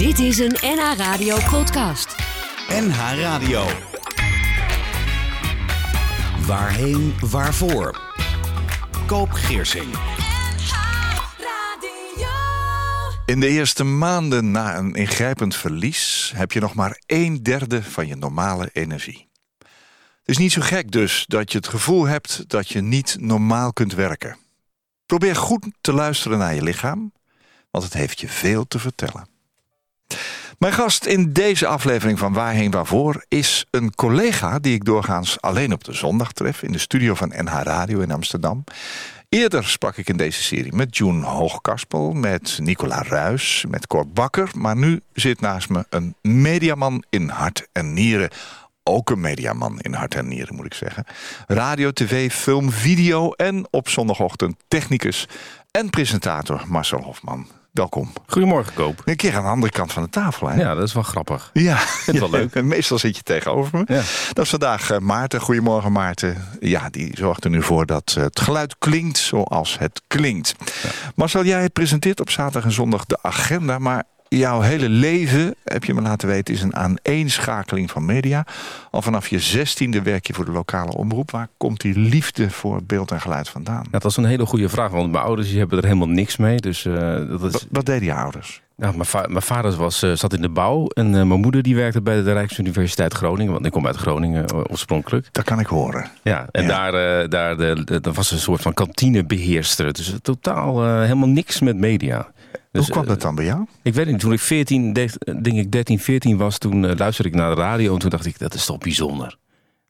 Dit is een NH Radio podcast. NH Radio. Waarheen, waarvoor? Koop Geersing. In de eerste maanden na een ingrijpend verlies heb je nog maar een derde van je normale energie. Het is niet zo gek dus dat je het gevoel hebt dat je niet normaal kunt werken. Probeer goed te luisteren naar je lichaam, want het heeft je veel te vertellen. Mijn gast in deze aflevering van Waarheen Waarvoor is een collega die ik doorgaans alleen op de zondag tref in de studio van NH Radio in Amsterdam. Eerder sprak ik in deze serie met June Hoogkaspel, met Nicola Ruis, met Cor Bakker. Maar nu zit naast me een mediaman in hart en nieren. Ook een mediaman in hart en nieren, moet ik zeggen. Radio, tv, film, video en op zondagochtend technicus en presentator Marcel Hofman. Welkom. Goedemorgen, Koop. Een keer aan de andere kant van de tafel, hè? Ja, dat is wel grappig. Ja, het wel leuk. En meestal zit je tegenover me. Ja. Dat is vandaag eh, Maarten. Goedemorgen, Maarten. Ja, die zorgt er nu voor dat eh, het geluid klinkt zoals het klinkt. Marcel, jij presenteert op zaterdag en zondag de agenda, maar jouw hele leven, heb je me laten weten, is een aaneenschakeling van media. Al vanaf je zestiende werk je voor de lokale omroep. Waar komt die liefde voor beeld en geluid vandaan? Dat is een hele goede vraag, want mijn ouders die hebben er helemaal niks mee. Dus, eh, dat is, Wat, wat deden je ouders? nou, mijn, va- mijn vader was, eh, zat in de bouw en eh, mijn moeder die werkte bij de Rijksuniversiteit Groningen. Want ik kom uit Groningen oorspronkelijk. Dat kan ik horen. Ja, en Ja. daar, daar de, de- dat was een soort van kantinebeheerster. Dus totaal helemaal niks met media. Dus, Hoe kwam eh, dat dan bij jou? Ik weet niet, toen ik 14, de- denk ik 13, 14 was, toen eh, luisterde ik naar de radio en toen dacht ik, dat is toch bijzonder.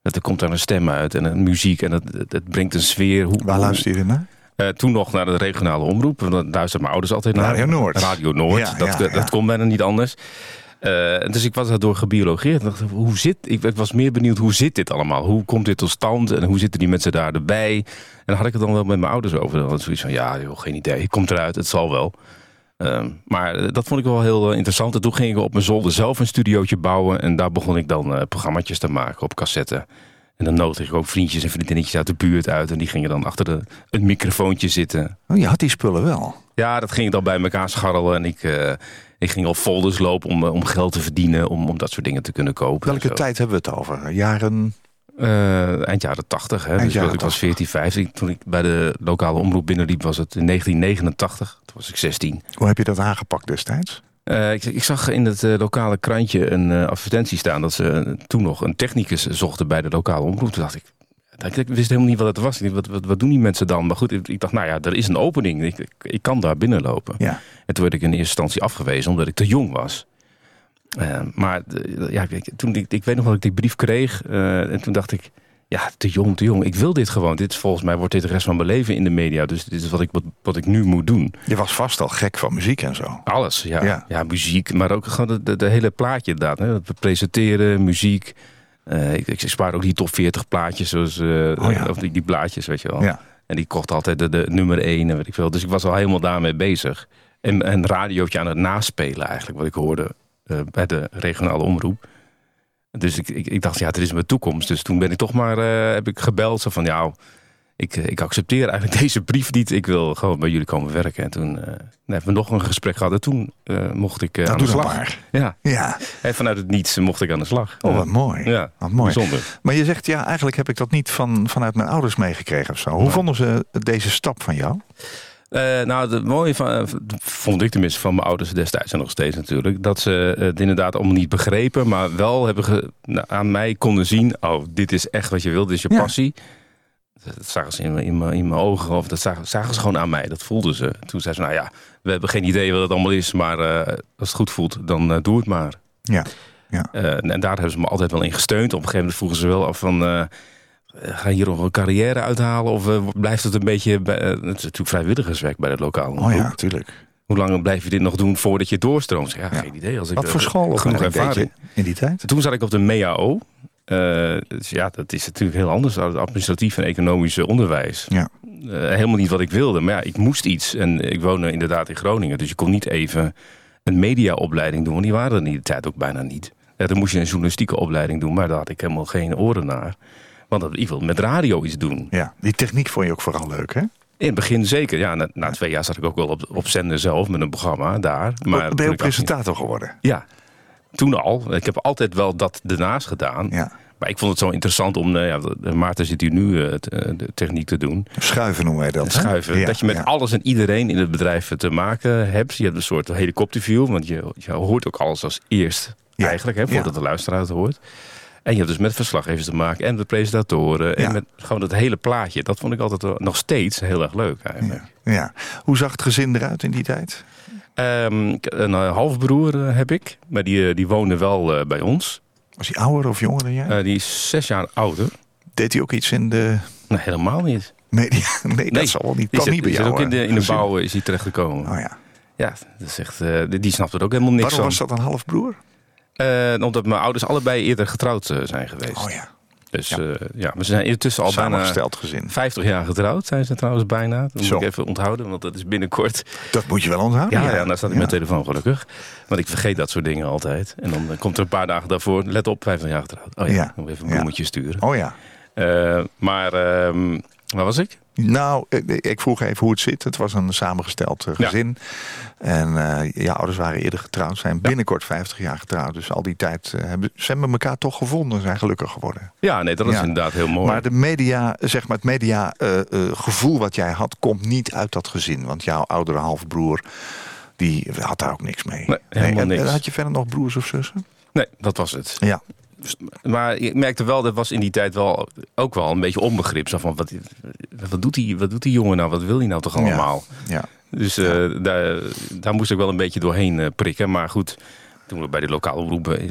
Dat er komt daar een stem uit en een muziek en dat, dat brengt een sfeer. Hoe, Waar luister je naar? Eh, toen nog naar de regionale omroep. want Daar luisterden mijn ouders altijd naar. Radio Noord. Radio Noord. Ja, dat, ja, dat ja. kon bijna niet anders. Eh, dus ik was daardoor gebiologeerd. Ik dacht, hoe zit, ik, ik was meer benieuwd, hoe zit dit allemaal? Hoe komt dit tot stand? En hoe zitten die mensen daar erbij? En dan had ik het dan wel met mijn ouders over. Dan was zoiets van, ja, joh, geen idee. Het komt eruit, het zal wel. Ehm, maar dat vond ik wel heel eh, interessant. En toen ging ik op mijn zolder zelf een studiootje bouwen. En daar begon ik dan eh programmaatjes te maken op cassette. En dan nodigde ik ook vriendjes en vriendinnetjes uit de buurt uit. En die gingen dan achter de, het microfoontje zitten. Oh, je had die spullen wel. Ja, dat ging ik dan bij elkaar scharrelen. En ik, eh, ik ging al folders lopen om, om geld te verdienen. Om, om dat soort dingen te kunnen kopen. Welke tijd hebben we het over? Jaren... Eh, eind jaren 80. Hè. Eind dus jaren ik was 80. 14, 15. Toen ik bij de lokale omroep binnenliep was het in 1989. Toen was ik 16. Hoe heb je dat aangepakt destijds? Eh, ik, ik zag in het eh, lokale krantje een advertentie staan... dat ze toen nog een technicus zochten bij de lokale omroep. Toen dacht ik... Ik ik wist helemaal niet wat het was. Ik dacht, wat, wat, wat doen die mensen dan? Maar goed, ik, ik dacht, nou ja, er is een opening. Ik, ik, ik kan daar binnenlopen. Ja. En toen werd ik in eerste instantie afgewezen omdat ik te jong was. Eh, maar eh, ja, ik, toen ik, ik weet nog dat ik die brief kreeg. eh, en toen dacht ik, ja, te jong, te jong. Ik wil dit gewoon. Dit is volgens mij wordt dit de rest van mijn leven in de media. Dus dit is wat ik, wat, wat ik nu moet doen. Je was vast al gek van muziek en zo. Alles, ja. Ja. Ja, muziek, maar ook gewoon de, de, de hele plaatje inderdaad. Hè. Dat presenteren, muziek. Ik, ik spaar ook die top 40 plaatjes, zoals, Oh ja. of die, die blaadjes, weet je wel. Ja. En die kocht altijd de, de nummer 1 en weet ik veel. Dus ik was al helemaal daarmee bezig. En een radiootje aan het naspelen eigenlijk, wat ik hoorde bij de regionale omroep. Dus ik, ik, ik dacht, ja, het is mijn toekomst. Dus toen ben ik toch maar, eh, heb ik gebeld. Zo van, ja, ik, eh, ik accepteer eigenlijk deze brief niet. Ik wil gewoon bij jullie komen werken. En toen eh, hebben we nog een gesprek gehad. En toen eh, mocht ik eh, Nou, aan de slag. Ja, Ja, en vanuit het niets mocht ik aan de slag. oh wat mooi. Ja, Wat mooi. bijzonder. Maar je zegt, ja, eigenlijk heb ik dat niet van, vanuit mijn ouders meegekregen of zo. Hoe vonden ze deze stap van jou? Eh, nou, het mooie van, eh, vond ik tenminste van mijn ouders destijds en nog steeds natuurlijk, dat ze het inderdaad allemaal niet begrepen, maar wel hebben ge- nou, aan mij konden zien, oh, dit is echt wat je wilt, dit is je Ja. passie. Dat zagen ze in, mijn- in, mijn- in mijn ogen, of dat zagen, zagen ze gewoon aan mij, dat voelden ze. Toen zeiden ze, nou ja, we hebben geen idee wat het allemaal is, maar eh, als het goed voelt, dan doe het maar. Ja. Ja. En, en daar hebben ze me altijd wel in gesteund. Op een gegeven moment vroegen ze wel af van... eh, ga je hier nog een carrière uithalen? Of eh, blijft het een beetje... Bij, eh, het is natuurlijk vrijwilligerswerk bij het lokale Oh ja, natuurlijk. Hoe lang blijf je dit nog doen voordat je doorstroomt? Ja, Ja. geen idee. Als ik Wat voor school of genoeg ervaring. in die tijd? Toen zat ik op de MEAO. Dus ja, dat is natuurlijk heel anders dan het administratief en economische onderwijs. Ja. Helemaal niet wat ik wilde. Maar ja, ik moest iets. En ik woonde inderdaad in Groningen. Dus je kon niet even een mediaopleiding doen. Want die waren er in die tijd ook bijna niet. Ja, dan moest je een journalistieke opleiding doen. Maar daar had ik helemaal geen oren naar. Want ik wilde met radio iets doen. Ja, die techniek vond je ook vooral leuk, hè? In het begin zeker. Ja, na, na twee jaar zat ik ook wel op, op zender zelf met een programma daar. Maar ben je ook presentator geworden? 18 Ja, toen al. Ik heb altijd wel dat ernaast gedaan. Ja. Maar ik vond het zo interessant om... eh, ja, de- Maarten zit hier nu eh, eh, de techniek te doen. Schuiven noemen wij dat. Schuiven. Ja, dat je met ja. alles en iedereen in het bedrijf te maken hebt. Je hebt een soort helikopterview. Want je, je hoort ook alles als eerst Ja. eigenlijk. Hè, voordat de luisteraar het hoort. En je hebt dus met verslaggevers te maken. En met presentatoren. En Ja. met gewoon het hele plaatje. Dat vond ik altijd wel- nog steeds heel erg leuk eigenlijk. Ja. ja. Hoe zag het gezin eruit in die tijd? Ik- een eh, halfbroer eh, heb ik. Maar die, eh, die woonde wel bij ons. Was hij ouder of jonger dan jij? Die is zes jaar ouder. Deed hij ook iets in de Nee, helemaal niet. media? Nee, dat zal wel niet. Kan zit, niet bij jou. ook in de, in de bouw is hij terechtgekomen. Oh ja. Ja, dat is echt, eh, die, die snapt er ook helemaal niks Waarom van. was dat een halfbroer? Eh, omdat mijn ouders allebei eerder getrouwd eh, zijn geweest. Oh ja. Dus Ja. ja. ja, we zijn intussen al bijna gezin. 50 jaar getrouwd. Zijn ze trouwens bijna. Dat Zo. moet ik even onthouden, want dat is binnenkort. Dat moet je wel onthouden. Ja, ja, daar staat Ja. mijn telefoon gelukkig. Want ik vergeet dat soort dingen altijd. En dan eh, komt er een paar dagen daarvoor. Let op, 50 jaar getrouwd. Oh ja, Ja. nog even een bloemetje sturen. Oh ja. Eh, maar, ehm, waar was ik? Nou, ik vroeg even hoe het zit. Het was een samengesteld eh, Ja. gezin. En je ouders waren eerder getrouwd. Zijn binnenkort 50 jaar getrouwd. Dus al die tijd eh, hebben ze hebben elkaar toch gevonden. Zijn gelukkig geworden. Ja, nee, dat is Ja. inderdaad heel mooi. Maar de media, zeg maar het media gevoel wat jij had, komt niet uit dat gezin. Want jouw oudere halfbroer, die had daar ook niks mee. Nee, helemaal en, niks. en had je verder nog broers of zussen? Nee, dat was het. Ja. Maar ik merkte wel, dat was in die tijd wel ook wel een beetje onbegrip. Zo van, wat, wat, doet die, wat doet die jongen nou? Wat wil hij nou toch allemaal? Ja. Dus eh, daar, daar moest ik wel een beetje doorheen eh, prikken. Maar goed, toen we bij de lokale omroepen... eh,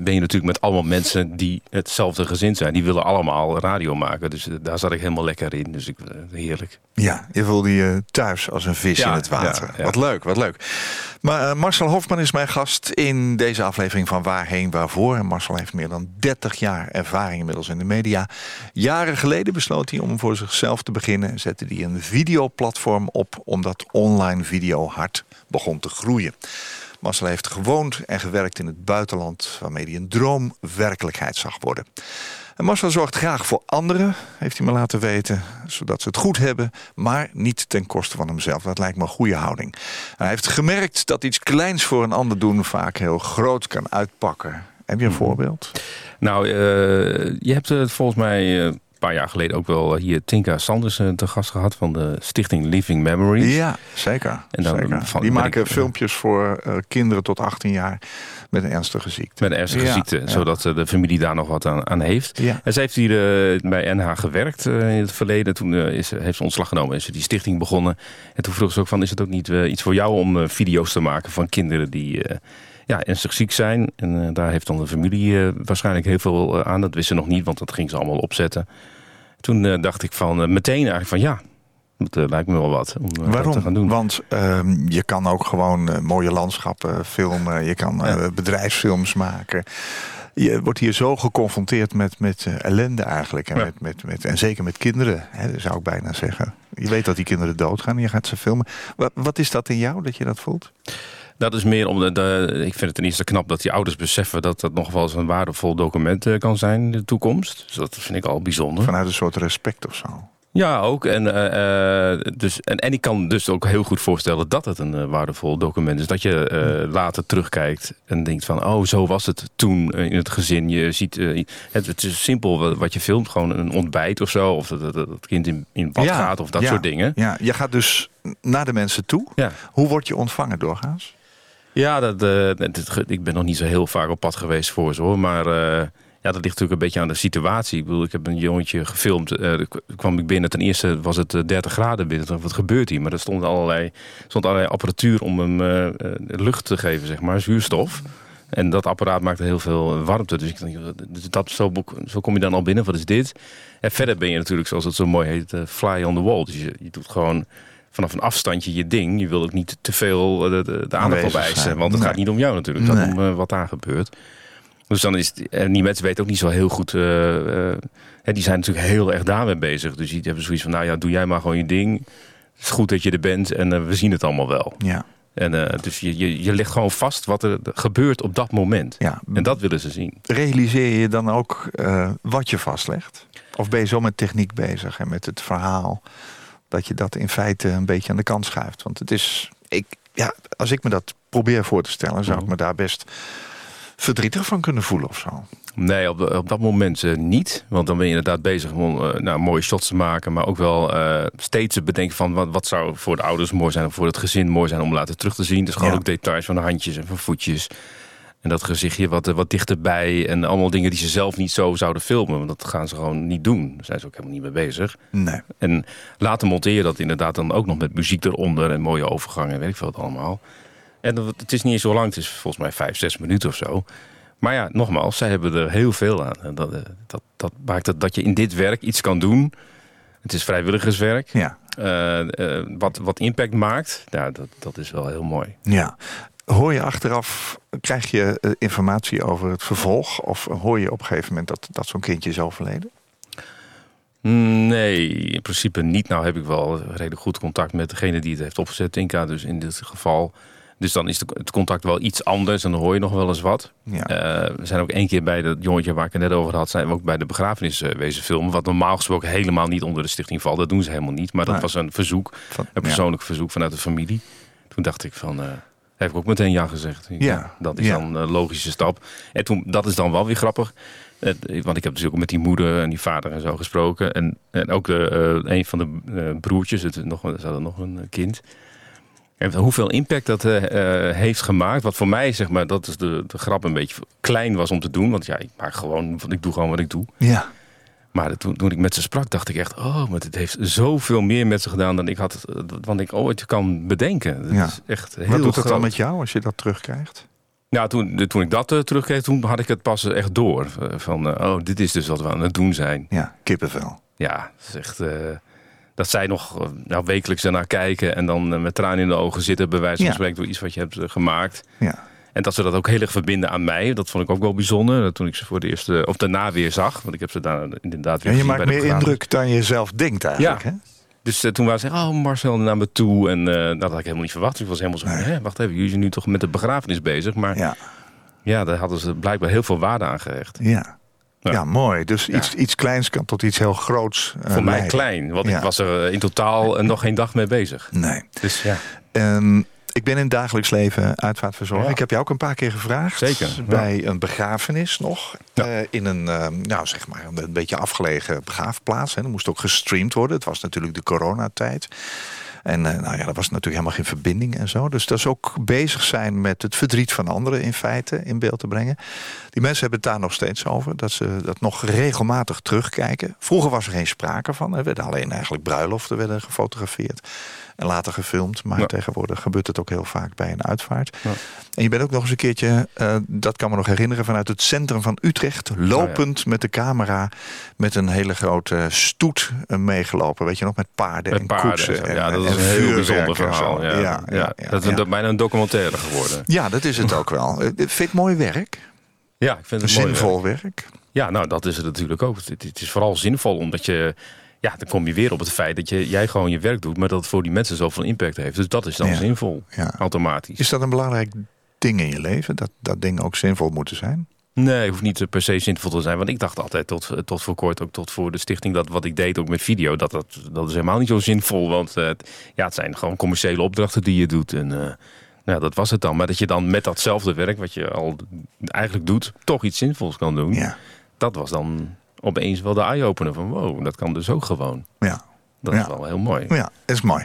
ben je natuurlijk met allemaal mensen die hetzelfde gezin zijn. Die willen allemaal radio maken. Dus eh, daar zat ik helemaal lekker in. Dus ik, eh, heerlijk. Ja, je voelde je thuis als een vis Ja, in het water. ja, ja. Wat leuk, wat leuk. Maar Marcel Hofman is mijn gast in deze aflevering van Waarheen Waarvoor. En Marcel heeft meer dan 30 jaar ervaring inmiddels in de media. Jaren geleden besloot hij om voor zichzelf te beginnen. Zette hij een videoplatform op omdat online video hard begon te groeien. Marcel heeft gewoond en gewerkt in het buitenland... waarmee hij een droom werkelijkheid zag worden. En Marcel zorgt graag voor anderen, heeft hij me laten weten, zodat ze het goed hebben, maar niet ten koste van hemzelf. Dat lijkt me een goede houding. Hij heeft gemerkt dat iets kleins voor een ander doen vaak heel groot kan uitpakken. Heb je een voorbeeld? Nou, eh, je hebt eh, volgens mij eh, paar jaar geleden ook wel hier Tinka Sanders eh, te gast gehad... van de stichting Living Memories. Ja, zeker. En dan zeker. van- Die maken ik, eh, filmpjes voor eh, kinderen tot 18 jaar met een ernstige ziekte. Met een ernstige Ja, ziekte, ja. zodat eh, de familie daar nog wat aan, aan heeft. Ja. En ze heeft hier eh, bij NH gewerkt eh, in het verleden. Toen eh, is, heeft ze ontslag genomen en is ze die stichting begonnen. En toen vroeg ze ook van, is het ook niet eh, iets voor jou om eh, video's te maken van kinderen die eh, ja, ernstig ziek zijn? En eh, daar heeft dan de familie eh, waarschijnlijk heel veel eh, aan. Dat wist ze nog niet, want dat ging ze allemaal opzetten. Toen dacht ik van, meteen eigenlijk van ja, dat lijkt me wel wat om dat te gaan doen. Waarom? Want ehm, je kan ook gewoon mooie landschappen filmen. Je kan Ja. bedrijfsfilms maken. Je wordt hier zo geconfronteerd met, met ellende eigenlijk. En, Ja. met, met, met, en zeker met kinderen, hè, zou ik bijna zeggen. Je weet dat die kinderen doodgaan en je gaat ze filmen. Wat, wat is dat in jou, dat je dat voelt? Dat is meer om de, de- Ik vind het ten eerste knap dat die ouders beseffen dat dat nog wel eens een waardevol document eh, kan zijn in de toekomst. Dus dat vind ik al bijzonder. Vanuit een soort respect of zo. Ja, ook. En, eh, eh, dus, en, en ik kan dus ook heel goed voorstellen dat het een eh, waardevol document is. Dat je eh, later terugkijkt en denkt van, oh, zo was het toen eh, in het gezin. Je ziet, eh, het, het is simpel wat, je filmt. Gewoon een ontbijt of zo. Of dat het kind in, in bad Ja, gaat of dat ja. soort dingen. Ja, je gaat dus naar de mensen toe. Ja. Hoe word je ontvangen doorgaans? Ja, dat, eh, ik ben nog niet zo heel vaak op pad geweest voor hoor. Maar eh, ja, dat ligt natuurlijk een beetje aan de situatie. Ik bedoel, ik heb een jongetje gefilmd. k- kwam ik binnen. Ten eerste was het eh, 30 graden binnen. Dacht, Wat gebeurt hier? Maar er stond allerlei, stond allerlei apparatuur om hem lucht te geven, zeg maar, zuurstof. En dat apparaat maakte heel veel warmte. Dus ik dus dat, zo, zo kom je dan al binnen. Wat is dit? En verder ben je natuurlijk, zoals het zo mooi heet, fly on the wall. Dus je doet gewoon vanaf een afstandje je ding. Je wil ook niet te veel eh, de, de, de aandacht op eisen. Want het Nee. gaat niet om jou natuurlijk. Nee. om eh, wat daar gebeurt. Dus dan is het, en die mensen weten ook niet zo heel goed. eh, eh, hè, die zijn natuurlijk heel erg daarmee bezig. Dus die hebben zoiets van: nou ja, doe jij maar gewoon je ding. Het is goed dat je er bent en eh, we zien het allemaal wel. Ja. En eh, dus je, je, je legt gewoon vast wat er gebeurt op dat moment. ja. En dat willen ze zien. Realiseer je dan ook eh, wat je vastlegt? Of ben je zo met techniek bezig en met het verhaal dat je dat in feite een beetje aan de kant schuift. Want het is, ik, ja, als ik me dat probeer voor te stellen, zou ik Mhm. me daar best verdrietig van kunnen voelen of zo. Nee, op, op dat moment eh, niet. Want dan ben je inderdaad bezig om eh, nou, mooie shots te maken. Maar ook wel eh, steeds te bedenken van wat, wat zou voor de ouders mooi zijn. Of voor het gezin mooi zijn om later terug te zien. Dus gewoon Ja. ook details van de handjes en van voetjes. En dat gezichtje wat, eh, wat dichterbij. En allemaal dingen die ze zelf niet zo zouden filmen. Want dat gaan ze gewoon niet doen. Daar zijn ze ook helemaal niet mee bezig. Nee. En later monteer je dat inderdaad dan ook nog met muziek eronder. En mooie overgangen en weet ik veel wat allemaal. En het is niet eens zo lang. Het is volgens mij vijf, zes minuten of zo. Maar ja, nogmaals, zij hebben er heel veel aan. En dat, eh, dat, dat maakt het dat je in dit werk iets kan doen. Het is vrijwilligerswerk. Ja. eh, wat, wat impact maakt. Ja, dat, dat is wel heel mooi. ja. Hoor je achteraf, krijg je eh, informatie over het vervolg? Of hoor je op een gegeven moment dat, dat zo'n kindje is overleden? Nee, in principe niet. Nou heb ik wel redelijk goed contact met degene die het heeft opgezet, Tinka. Dus in dit geval. Dus dan is het contact wel iets anders en dan hoor je nog wel eens wat. Ja. Eh, we zijn ook één keer bij dat jongetje waar ik het net over had, zijn we ook bij de begrafenis eh, wezen filmen. Wat normaal gesproken helemaal niet onder de stichting valt. Dat doen ze helemaal niet. Maar dat Nee. was een verzoek, Van- een persoonlijk verzoek vanuit de familie. Toen dacht ik van, eh, heb ik ook meteen ja gezegd. Ja, dat is ja. dan een logische stap. En toen, dat is dan wel weer grappig. Eh, Want ik heb dus ook met die moeder en die vader en zo gesproken. En, en ook de, eh, een van de eh, broertjes, het nog, er zat er nog een kind. En hoeveel impact dat eh, eh, heeft gemaakt. Wat voor mij, zeg maar, dat is de, de grap een beetje klein was om te doen. Want ja, ik, maak gewoon, ik doe gewoon wat ik doe. Ja. Maar toen, toen ik met ze sprak, dacht ik echt... oh, maar het heeft zoveel meer met ze gedaan dan ik had, eh, dan ik ooit kan bedenken. Dat Ja. is echt heel Wat doet groot. dan met jou als je dat terugkrijgt? Nou, toen, toen ik dat eh, terugkreeg, toen had ik het pas echt door. Eh, Van, eh, oh, dit is dus wat we aan het doen zijn. Ja, kippenvel. Ja, dat is echt... eh, dat zij nog eh, nou, wekelijks ernaar kijken... en dan eh, met tranen in de ogen zitten... bij wijze van Ja. spreken door iets wat je hebt eh, gemaakt. Ja. En dat ze dat ook heel erg verbinden aan mij. Dat vond ik ook wel bijzonder. Toen ik ze voor de eerste... of daarna weer zag. Want ik heb ze daar inderdaad weer En je maakt meer indruk dan je zelf denkt eigenlijk. Ja. Hè? Dus eh, toen waren ze, oh Marcel naar me toe. En eh, nou, dat had ik helemaal niet verwacht. Ik was helemaal zo, Nee. hè, wacht even, jullie zijn nu toch met de begrafenis bezig. Maar ja. Ja. daar hadden ze blijkbaar heel veel waarde aan gehecht. Ja. Ja. Ja, mooi. Dus iets, iets kleins kan tot iets heel groots eh, Voor mij leiden. klein, want Ja. ik was er eh, in totaal eh, nog geen dag mee bezig. Nee. Dus ja, Ehm, ik ben in het dagelijks leven uitvaartverzorger. Ja. Ik heb jou ook een paar keer gevraagd. Zeker, ja. Bij een begrafenis nog. Ja. eh, in een, ehm, nou zeg maar, een beetje afgelegen begraafplaats. Hè. Dat moest ook gestreamd worden. Het was natuurlijk de coronatijd. En eh, nou ja, er was natuurlijk helemaal geen verbinding en zo. Dus dat is ook bezig zijn met het verdriet van anderen in feite in beeld te brengen. Die mensen hebben het daar nog steeds over. Dat ze dat nog regelmatig terugkijken. Vroeger was er geen sprake van. Er werden alleen eigenlijk bruiloften werden gefotografeerd. En later gefilmd. Maar Ja. tegenwoordig gebeurt het ook heel vaak bij een uitvaart. Ja. En je bent ook nog eens een keertje, eh, dat kan me nog herinneren, vanuit het centrum van Utrecht. Lopend met de camera. Met een hele grote stoet eh, meegelopen. Weet je nog, met paarden met en paarden. koetsen. en En, ja, dat is en een heel bijzonder verhaal. Ja, ja, dat is bijna een documentaire geworden. Ja, dat is het ook wel. Eh, Vind het mooi werk? Ja, ik vind het mooi Zinvol werk. werk? Ja, nou dat is het natuurlijk ook. Het, het is vooral zinvol omdat je... Ja, dan kom je weer op het feit dat je, jij gewoon je werk doet... maar dat het voor die mensen zoveel impact heeft. Dus dat is dan Ja. zinvol, Ja. automatisch. Is dat een belangrijk ding in je leven? Dat, dat dingen ook zinvol moeten zijn? Nee, hoeft niet per se zinvol te zijn. Want ik dacht altijd tot, tot voor kort, ook tot voor de stichting, dat wat ik deed ook met video, dat, dat, dat is helemaal niet zo zinvol. Want eh, ja, het zijn gewoon commerciële opdrachten die je doet. En eh, nou, dat was het dan. Maar dat je dan met datzelfde werk, wat je al eigenlijk doet, toch iets zinvols kan doen. Ja. Dat was dan opeens wel de eye-opener van wow, dat kan dus ook gewoon. Ja. Dat Ja. is wel heel mooi. Ja, dat is mooi.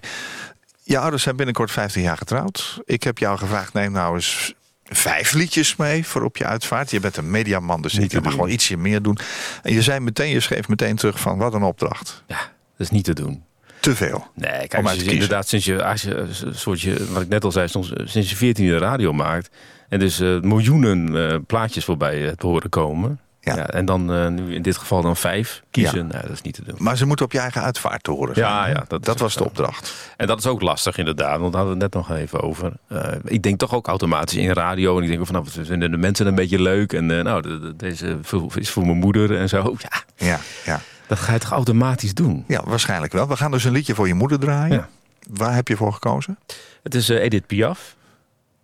Je ouders zijn binnenkort 15 jaar getrouwd. Ik heb jou gevraagd, neem nou eens vijf liedjes mee voor op je uitvaart. Je bent een mediaman, dus Niet je te mag wel ietsje meer doen. En je zei meteen, je schreef meteen terug van wat een opdracht. Ja, dat is niet te doen. Te veel. Nee, kijk, als te je inderdaad sinds je, als je een soort je, wat ik net al zei, soms, sinds je 14 de radio maakt en dus eh, miljoenen eh, plaatjes voorbij het horen komen. Ja. Ja. en dan eh, nu in dit geval dan vijf kiezen. Ja. Nou, dat is niet te doen. Maar ze moeten op je eigen uitvaart horen zijn. Ja, ja, dat dat was de opdracht. En dat is ook lastig inderdaad, want daar hadden we het net nog even over. Eh, ik denk toch ook automatisch in radio. En ik denk van, nou, we vinden de mensen een beetje leuk. En eh, nou, de- de- deze is voor mijn moeder en zo. Ja, Ja, ja. dat ga je toch automatisch doen. ja, waarschijnlijk wel. We gaan dus een liedje voor je moeder draaien. Waar heb je voor gekozen? Het is Edith Piaf.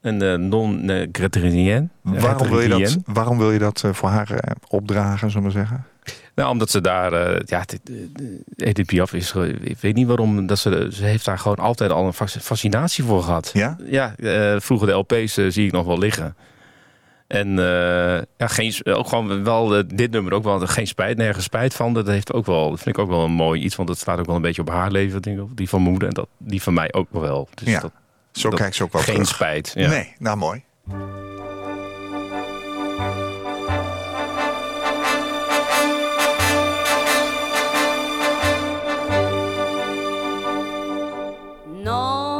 En uh, non-Greterienne. Waarom wil je dat, waarom wil je dat eh, voor haar eh, opdragen, zullen we zeggen? Nou, omdat ze daar, eh, ja, dit- eh, Edith Piaf is, ik weet niet waarom, dat ze, ze heeft daar gewoon altijd al een fasc- fascinatie voor gehad. Ja? Ja, eh, vroeger de LP's eh, zie ik nog wel liggen. En eh, ja, geen, ook gewoon wel eh, dit nummer ook wel geen spijt, nergens spijt van. Dat heeft ook wel, dat vind ik ook wel een mooi iets, want het staat ook wel een beetje op haar leven, denk ik, die van moeder en dat, die van mij ook wel. Dus Ja, dat, Zo kijkt ze ook wel geen terug. spijt. Ja. Nee, nou mooi. Non,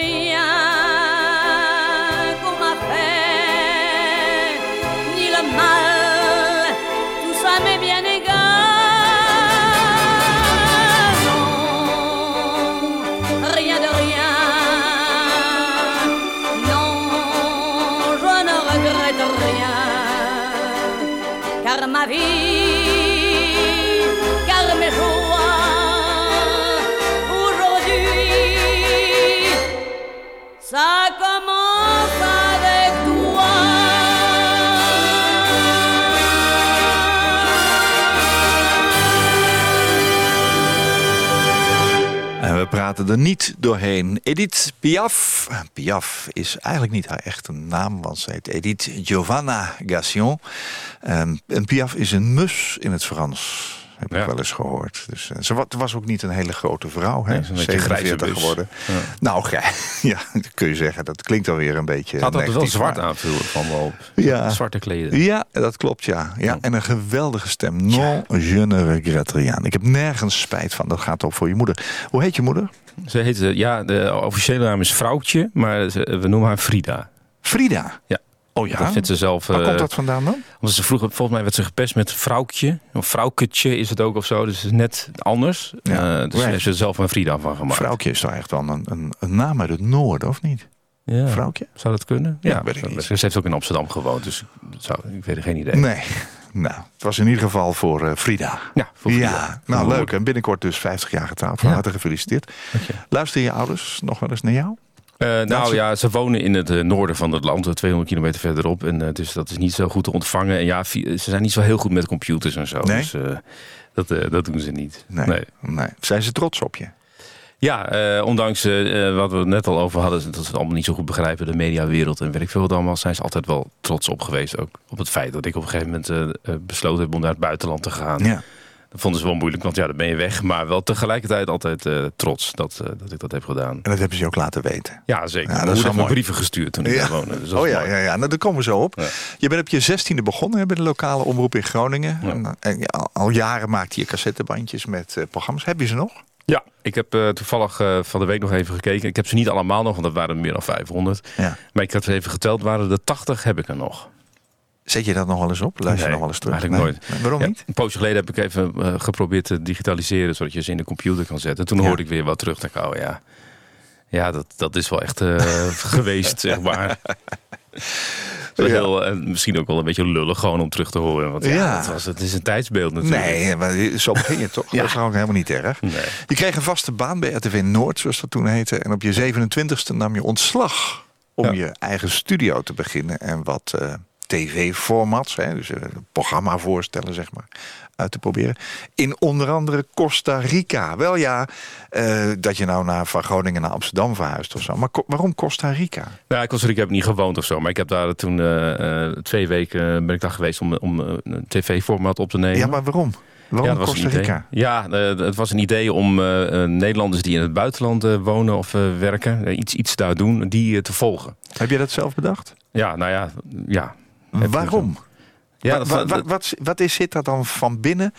Bien qu'on m'a fait, ni le mal, tout ça m'est bien égal. Non, rien de rien. Non, je ne regrette rien, car ma vie, praten er niet doorheen. Edith Piaf. Piaf is eigenlijk niet haar echte naam, want ze heet Edith Giovanna Gassion. Ehm, en Piaf is een mus in het Frans. Heb ik wel eens gehoord. Dus, eh, ze wa- was ook niet een hele grote vrouw. Hè? Nee, ze is een beetje grijze 47 bus. geworden. Ja. Nou, ja, dat kun je zeggen. Dat klinkt alweer een beetje had altijd wel zwart maar- aan vroeger, van wel Ja. zwarte kleden. Ja, dat klopt, ja. ja. En een geweldige stem. Non, je ne regrette rien. Ik heb nergens spijt van. Dat gaat ook voor je moeder. Hoe heet je moeder? Ze heet, eh, ja, de officiële naam is Vrouwtje, maar we noemen haar Frida. Frida. Ja. Oh ja? Dat vindt ze zelf. Waar eh, komt dat vandaan dan? Omdat ze vroeger, volgens mij werd ze gepest met vrouwtje. Of vrouwketje is het ook of zo. Dus het is net anders. Ja. Eh, dus Right. heeft ze er zelf een Frida van gemaakt. Vrouwtje is toch echt wel een, een, een naam uit het noorden, of niet? Ja. Vrouwtje? Zou dat kunnen? Ja, weet ik niet. Ze heeft ook in Amsterdam gewoond, dus zou, ik weet er geen idee. Nee. Nou, het was in ieder geval voor eh, Frida. Ja, voor Frida. Ja, nou leuk. En binnenkort dus 50 jaar getrouwd. Van Ja. harte gefeliciteerd. Luisteren je ouders nog wel eens naar jou? Eh, nou ja, ze wonen in het eh, noorden van het land, eh, 200 kilometer verderop. En eh, dus dat is niet zo goed te ontvangen. En ja, ze zijn niet zo heel goed met computers en zo. Nee? Dus eh, dat, eh, dat doen ze niet. Nee. nee. Zijn ze trots op je? Ja, eh, ondanks eh, eh, wat we het net al over hadden, dat ze het allemaal niet zo goed begrijpen, de mediawereld en weet ik veel wat allemaal, zijn ze altijd wel trots op geweest. Ook op het feit dat ik op een gegeven moment eh, eh, besloten heb om naar het buitenland te gaan. Ja. Dat vonden ze wel moeilijk, want ja, dan ben je weg. Maar wel tegelijkertijd altijd eh, trots dat, eh, dat ik dat heb gedaan. En dat hebben ze je ook laten weten. Ja, zeker. Ja, dat mooi. brieven gestuurd toen ik Ja. daar woonde. Dus Oh ja, mooi. ja, ja, nou, daar komen we zo op. Ja. Je bent op je zestiende begonnen hè, bij de lokale omroep in Groningen. En, al, jaren maakte je cassettebandjes met eh, programma's. Heb je ze nog? Ja, ik heb toevallig van de week nog even gekeken. Ik heb ze niet allemaal nog, want dat waren er meer dan 500. Ja. Maar ik had even geteld, waren er 80 heb ik er nog. Zet je dat nog wel eens op? Luister je Nee, nog wel eens terug? eigenlijk Nee? nooit. Nee, waarom Ja, niet? Een poosje geleden heb ik even eh, geprobeerd te digitaliseren, zodat je ze in de computer kan zetten. Toen Ja. hoorde ik weer wat terug. Dacht ik, oh ja, ja dat, dat is wel echt eh, geweest, zeg maar. Ja. heel, en misschien ook wel een beetje lullig gewoon om terug te horen. Want ja, was, het is een tijdsbeeld natuurlijk. Nee, maar zo begin je toch? Ja. Dat is ook helemaal niet erg. Nee. Je kreeg een vaste baan bij RTV Noord, zoals dat toen heette. En op je 27e nam je ontslag om je eigen studio te beginnen. En wat eh, tv-formats, dus eh, programma voorstellen, zeg maar, uit te proberen. In onder andere Costa Rica. Wel ja, eh, dat je nou naar, van Groningen naar Amsterdam verhuist of zo. Maar waarom Costa Rica? Ja, in Costa Rica heb ik niet gewoond of zo. Maar ik heb daar toen eh, twee weken ben ik daar geweest om, om een tv-format op te nemen. Ja, maar waarom? Waarom Ja, Costa. Rica? Ja, het was een idee om Nederlanders die in het buitenland wonen of werken, iets, iets daar doen, die te volgen. Heb je dat zelf bedacht? Ja, nou ja, ja. Waarom? Ja, Wa- dat, wa- dat- wa- wat, wat is, zit er dan van binnen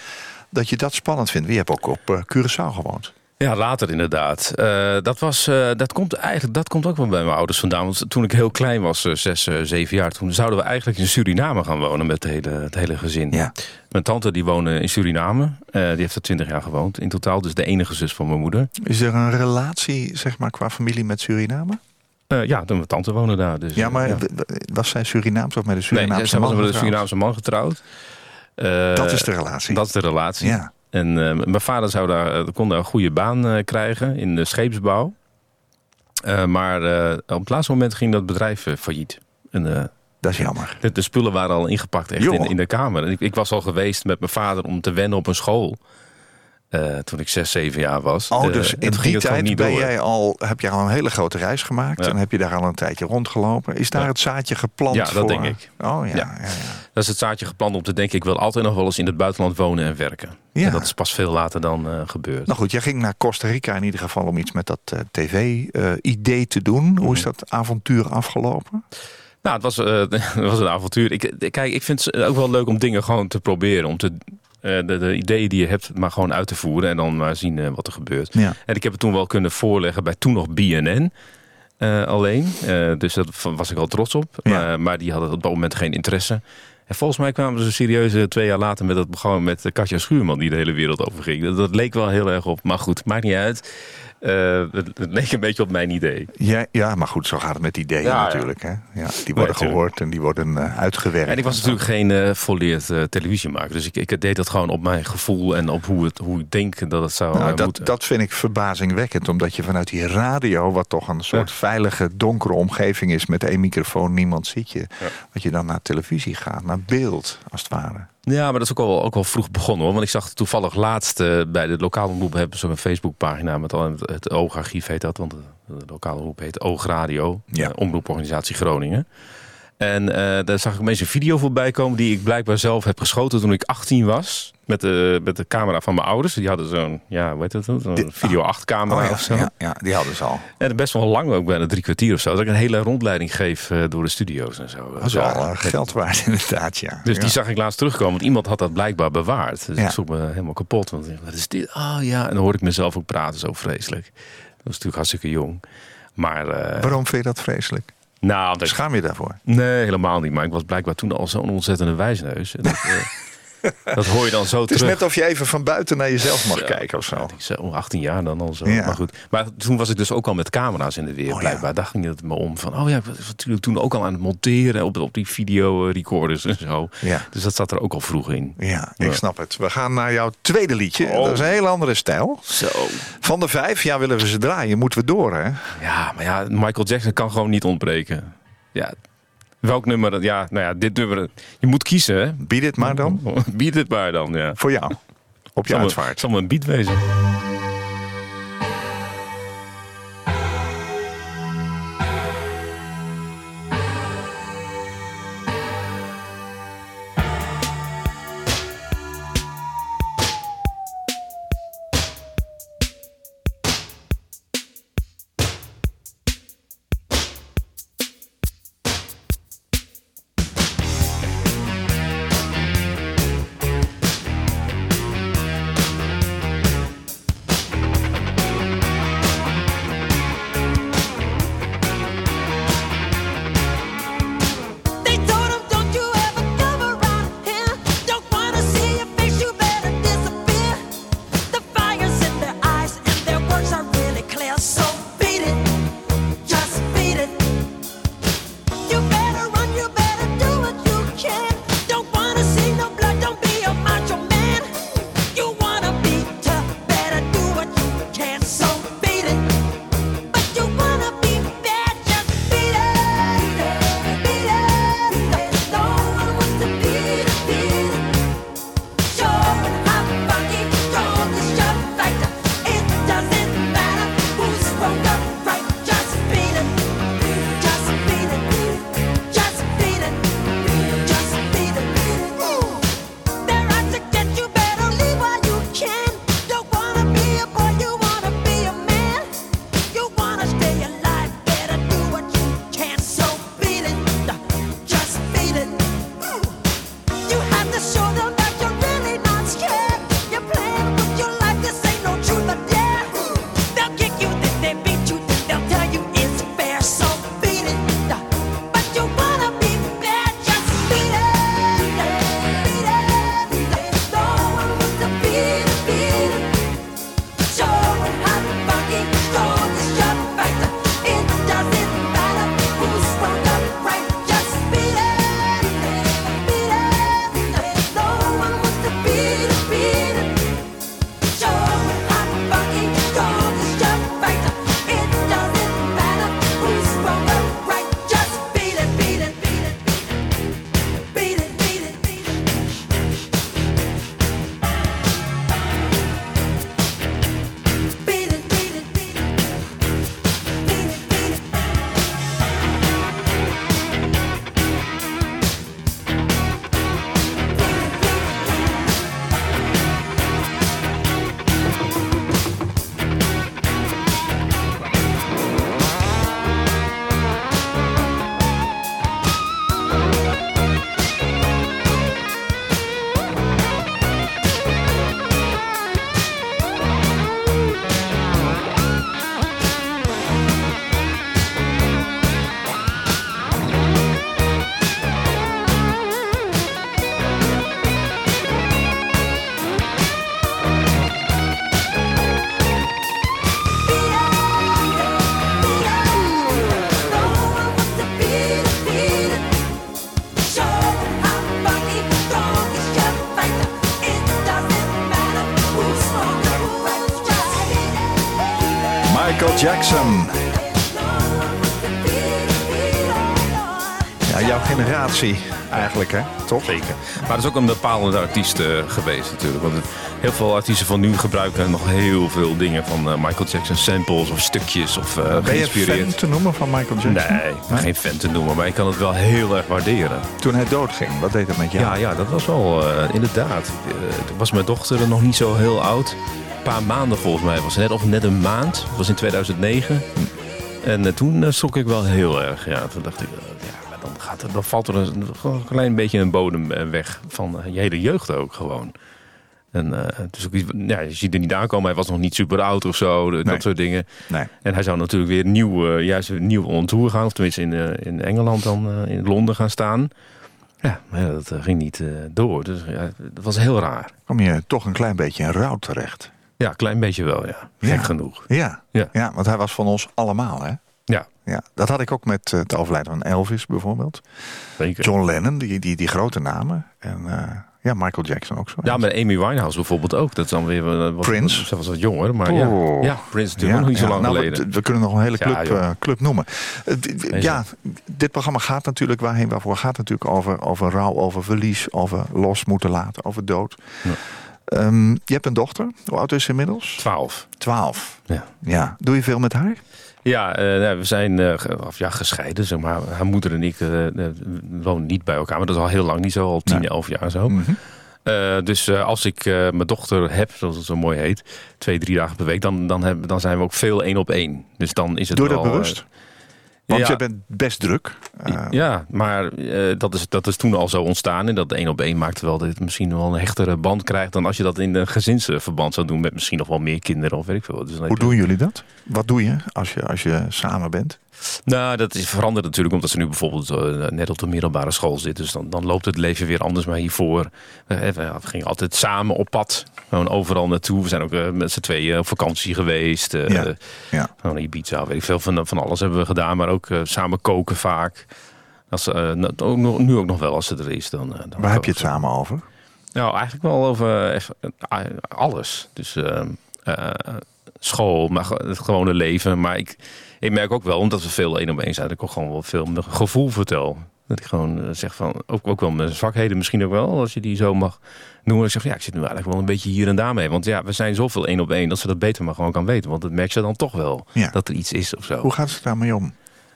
dat je dat spannend vindt? Je hebt ook op eh, Curaçao gewoond. Ja, later inderdaad. Eh, dat, was, eh, dat, komt eigenlijk, dat komt ook wel bij mijn ouders vandaan. Want toen ik heel klein was, eh, zes, zeven jaar... toen zouden we eigenlijk in Suriname gaan wonen met het hele, het hele gezin. Ja. Mijn tante die woonde in Suriname. Die heeft er twintig jaar gewoond in totaal. Dus de enige zus van mijn moeder. Is er een relatie, zeg maar, qua familie met Suriname? Eh, ja, de- mijn tante woonde daar. Dus, Ja, maar was zij Surinaams of met een Nee, Surinaamse zij was man met een? Surinaamse man getrouwd. Eh, Dat is de relatie. Dat is de relatie. Ja. En eh, mijn vader zou daar, kon daar een goede baan krijgen in de scheepsbouw. Maar op het laatste moment ging dat bedrijf failliet. En, Dat is jammer. de, de spullen waren al ingepakt echt in, in de kamer. En ik, ik was al geweest met mijn vader om te wennen op een school. Eh, toen ik zes, zeven jaar was. Oh, Eh, dus in die tijd ben door. jij al, heb je al een hele grote reis gemaakt. Ja. En heb je daar al een tijdje rondgelopen. Is daar Ja. het zaadje geplant Ja, dat voor? denk ik. Oh ja, ja. Dat is het zaadje gepland om te denken... ik wil altijd nog wel eens in het buitenland wonen en werken. Ja. En dat is pas veel later dan eh, gebeurd. Nou goed, jij ging naar Costa Rica in ieder geval om iets met dat tv-idee te doen. Hoe is Mhm. dat avontuur afgelopen? Nou, het was, het was een avontuur. Ik, kijk, ik vind het ook wel leuk om dingen gewoon te proberen. Om te, de, de ideeën die je hebt, maar gewoon uit te voeren. En dan maar zien eh, wat er gebeurt. Ja. En ik heb het toen wel kunnen voorleggen bij toen nog BNN. eh, alleen. Eh, dus daar was ik al trots op. Ja. Maar, maar die hadden op dat moment geen interesse. En volgens mij kwamen ze serieus eh, twee jaar later met het programma met eh, Katja Schuurman, die de hele wereld over ging. Dat, dat leek wel heel erg op. Maar goed, maakt niet uit. Eh, het, het leek een beetje op mijn idee. Ja, ja, maar goed, zo gaat het met ideeën Ja, ja. natuurlijk. Hè? Ja, die worden gehoord en die worden eh, uitgewerkt. En ik was natuurlijk geen eh volleerd eh, televisiemaker. Dus ik, ik deed dat gewoon op mijn gevoel en op hoe, het, hoe ik denk dat het zou Nou, eh, dat, moeten. dat vind ik verbazingwekkend, omdat je vanuit die radio, wat toch een soort veilige, donkere omgeving is met één microfoon, niemand ziet je, dat je dan naar televisie gaat, naar beeld, als het ware. Ja, maar dat is ook al, ook al vroeg begonnen hoor. Want ik zag toevallig laatst eh, bij de lokale omroep hebben ze een Facebookpagina met al het, het Oogarchief heet dat. Want de, de lokale omroep heet Oogradio. Ja. eh, omroeporganisatie Groningen. En eh, daar zag ik opeens een video voorbij komen die ik blijkbaar zelf heb geschoten toen ik 18 was. Met de, met de camera van mijn ouders. Die hadden zo'n, ja, hoe heet dat? Dit- video 8 camera Oh ja, of zo. ja, ja, die hadden ze al. En best wel lang, ook bijna drie kwartier of zo. Dat ik een hele rondleiding geef eh, door de studio's en zo. Dat is wel eh, geld waard inderdaad, ja. Dus Ja. die zag ik laatst terugkomen, want iemand had dat blijkbaar bewaard. Dus ik zoek me helemaal kapot. Want wat is dit? Oh ja, en dan hoor ik mezelf ook praten, zo vreselijk. Dat was natuurlijk hartstikke jong. Maar, Waarom vind je dat vreselijk? Nou, dat, Schaam je daarvoor? nee, helemaal niet. Maar ik was blijkbaar toen al zo'n ontzettende wijsneus. En Dat, eh, dat hoor je dan zo Het is terug. net of je even van buiten naar jezelf mag Zo. kijken of zo. Zei, oh, 18 jaar dan al zo. Ja. Maar goed. Maar toen was ik dus ook al met camera's in de weer. Oh, blijkbaar. Daar ging het me om. Van, oh ja, ik was natuurlijk toen ook al aan het monteren op, op die videorecorders en zo. Ja. Dus dat zat er ook al vroeg in. Ja, ik snap het. We gaan naar jouw tweede liedje. Oh. Dat is een hele andere stijl. Zo. Van de vijf, ja, willen we ze draaien, moeten we door, hè? Ja, maar ja, Michael Jackson kan gewoon niet ontbreken. Ja, welk nummer? dat- Ja, nou ja, dit nummer. Je moet kiezen, hè? Bied het maar dan. Bied het maar dan, ja. Voor jou. Op je Zal uitvaart. Zal me een beat wezen. Eigenlijk, hè? Toch? Zeker. Maar dat is ook een bepalende artiest eh, geweest natuurlijk. Want het- heel veel artiesten van nu gebruiken nog heel veel dingen van eh, Michael Jackson. Samples of stukjes of eh Ben je fan te noemen van Michael Jackson? Nee, ben geen fan te noemen, maar ik kan het wel heel erg waarderen. Toen hij doodging, wat deed dat met jou? Ja, ja, dat was wel inderdaad. Toen was mijn dochter nog niet zo heel oud. Een paar maanden volgens mij was het net, of net een maand. Dat was in 2009. En toen schrok ik wel heel erg. Ja, toen dacht ik, ja, maar dan, valt er een, een klein beetje een bodem eh, weg van eh, je hele jeugd ook gewoon. En dus ook, iets- ja, je ziet er niet aankomen. Hij was nog niet super oud of zo, Nee. dat soort dingen. Nee. En hij zou natuurlijk weer nieuw, eh, juist nieuw on tour gaan. Of tenminste in, in Engeland dan, in Londen gaan staan. Ja, maar ja, dat ging niet door. Dus ja, dat was heel raar. Kom je toch een klein beetje in rouw terecht. Ja, een klein beetje wel, ja. Gek Ja. genoeg. Ja. Ja. ja, want hij was van ons allemaal, hè? Ja, Ja, dat had ik ook met eh, het overlijden van Elvis bijvoorbeeld. zeker. John Lennon, die, die, die grote namen. En eh, ja, Michael Jackson ook zo. Ja, met Amy Winehouse bijvoorbeeld ook. Dat is dan weer eh, wat, Prince. Ze was wat jonger, maar ja. Oh. Ja, Prince natuurlijk nog niet zo lang nou, geleden. We, we kunnen nog een hele Ja, club, club noemen. Nee, ja, dit programma gaat natuurlijk waarheen waarvoor gaat natuurlijk over, over rouw, over verlies, over los moeten laten, over dood. Ja. Ehm, je hebt een dochter. Hoe oud is ze inmiddels? 12. Twaalf. Ja. Ja. Doe je veel met haar? Ja, eh, nou, we zijn eh, of, ja, gescheiden, zeg maar. Haar moeder en ik eh, wonen niet bij elkaar. Maar dat is al heel lang niet zo, al 10, Nee. 11 jaar zo. Mhm. Dus als ik mijn dochter heb, zoals het zo mooi heet, twee, drie dagen per week, dan, dan, heb, dan zijn we ook veel één op één. Dus dan is het Doe dat bewust? Want ja. je bent best druk. Eh, ja, maar eh, dat, is, dat is toen al zo ontstaan. En dat één op één maakt wel dat het misschien wel een hechtere band krijgt dan als je dat in een gezinsverband zou doen met misschien nog wel meer kinderen of weet ik veel. Dus Hoe doen jullie dat? Wat doe je als je, als je samen bent? Nou, dat is veranderd natuurlijk omdat ze nu bijvoorbeeld eh, net op de middelbare school zit. Dus dan, dan loopt het leven weer anders. Maar hiervoor, eh, we, gingen altijd samen op pad. Gewoon overal naartoe. We zijn ook met z'n tweeën op vakantie geweest. Ja, ja. Gewoon Ibiza, weet ik veel. Van, van alles hebben we gedaan. Maar ook samen koken vaak. Als, nou, ook nog, nu ook nog wel als ze er is. Dan, dan Waar heb je het samen over? nou, eigenlijk wel over echt, alles. Dus eh, eh, school, maar het gewone leven. Maar ik, ik merk ook wel, omdat we veel één op één zijn, dat ik ook gewoon wel veel mijn gevoel vertel. Dat ik gewoon eh, zeg van, ook, ook wel mijn zwakheden misschien ook wel, als je die zo mag noemen. Ik zeg van, ja, ik zit nu eigenlijk wel een beetje hier en daar mee. Want ja, we zijn zoveel één op één, dat ze dat beter maar gewoon kan weten. Want dat merk je dan toch wel, Ja. dat er iets is of zo. Hoe gaat ze daarmee om?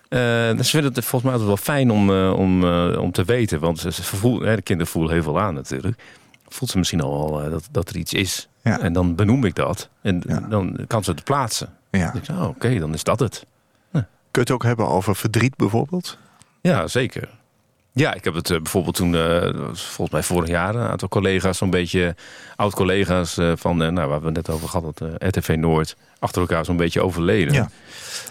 Eh, ze vinden het volgens mij altijd wel fijn om, eh, om, om te weten. Want ze, ze voelen, hè, de kinderen voelen heel veel aan natuurlijk. Voelt ze misschien al dat, dat er iets is. Ja. En dan benoem ik dat. En Ja. dan kan ze het plaatsen. Ja. Oh, oké, dan is dat het. Kun je het ook hebben over verdriet bijvoorbeeld? Ja, zeker. Ja, ik heb het eh, bijvoorbeeld toen, eh, dat volgens mij vorig jaar, een aantal collega's, zo'n beetje oud-collega's eh, van, nou, waar we het net over hadden, het, eh, RTV Noord, achter elkaar zo'n beetje overleden. Ja.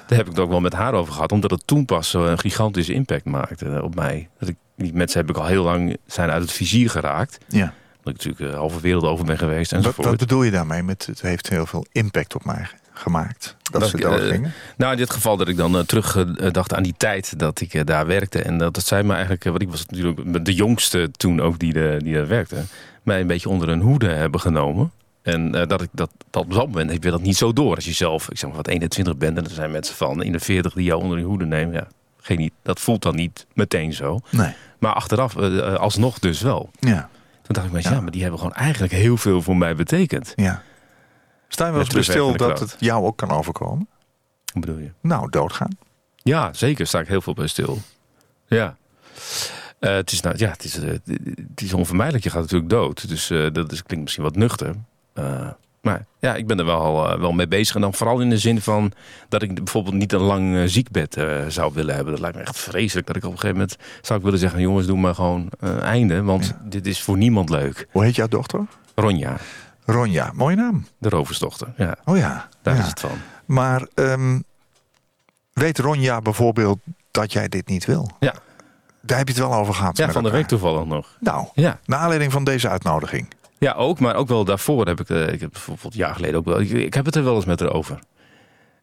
Daar heb ik het ook wel met haar over gehad, omdat het toen pas een gigantische impact maakte op mij. Dat ik, die mensen heb ik al heel lang zijn uit het vizier geraakt. Ja. Dat ik natuurlijk de halve wereld over ben geweest Wat, enzovoort. wat bedoel je daarmee met het heeft heel veel impact op mij gemaakt? Dat, Dat ze ik, dood eh? Nou, in dit geval dat ik dan uh, terug uh, dacht aan die tijd dat ik uh, daar werkte. En dat, dat zei me eigenlijk, uh, want ik was natuurlijk de jongste toen ook die, de, die daar werkte, mij een beetje onder een hoede hebben genomen. En uh, dat ik dat, dat op dat moment heb je dat niet zo door. Als je zelf, ik zeg maar wat 21 bent en er zijn mensen van in de 40 die jou onder je hoede nemen. Ja, geen, dat voelt dan niet meteen zo. Nee. Maar achteraf uh, alsnog dus wel. Ja. Toen dacht ik me, ja. ja, maar die hebben gewoon eigenlijk heel veel voor mij betekend. Ja. Sta je wel eens stil dat het jou ook kan overkomen? Wat bedoel je? Nou, doodgaan. Ja, zeker. Sta ik heel veel bij stil. Ja. Uh, het, is nou, ja, het, is, uh, het is onvermijdelijk. Je gaat natuurlijk dood. Dus uh, dat is, klinkt misschien wat nuchter. Maar ja, ik ben er wel, wel mee bezig. En dan vooral in de zin van dat ik bijvoorbeeld niet een lang ziekbed zou willen hebben. Dat lijkt me echt vreselijk. Dat ik op een gegeven moment zou ik willen zeggen: jongens, doe maar gewoon einde. Want ja. dit is voor niemand leuk. Hoe heet jouw dochter? Ronja. Ronja, mooie naam. De roversdochter. Ja. Oh ja. Daar ja. is het van. Maar um, weet Ronja bijvoorbeeld dat jij dit niet wil? Ja. Daar heb je het wel over gehad. Ja, van elkaar. de week toevallig nog. Nou, ja. naar aanleiding van deze uitnodiging. Ja, ook, maar ook wel daarvoor heb ik, uh, ik heb bijvoorbeeld jaar geleden ook wel, ik, ik, heb het er wel eens met haar over.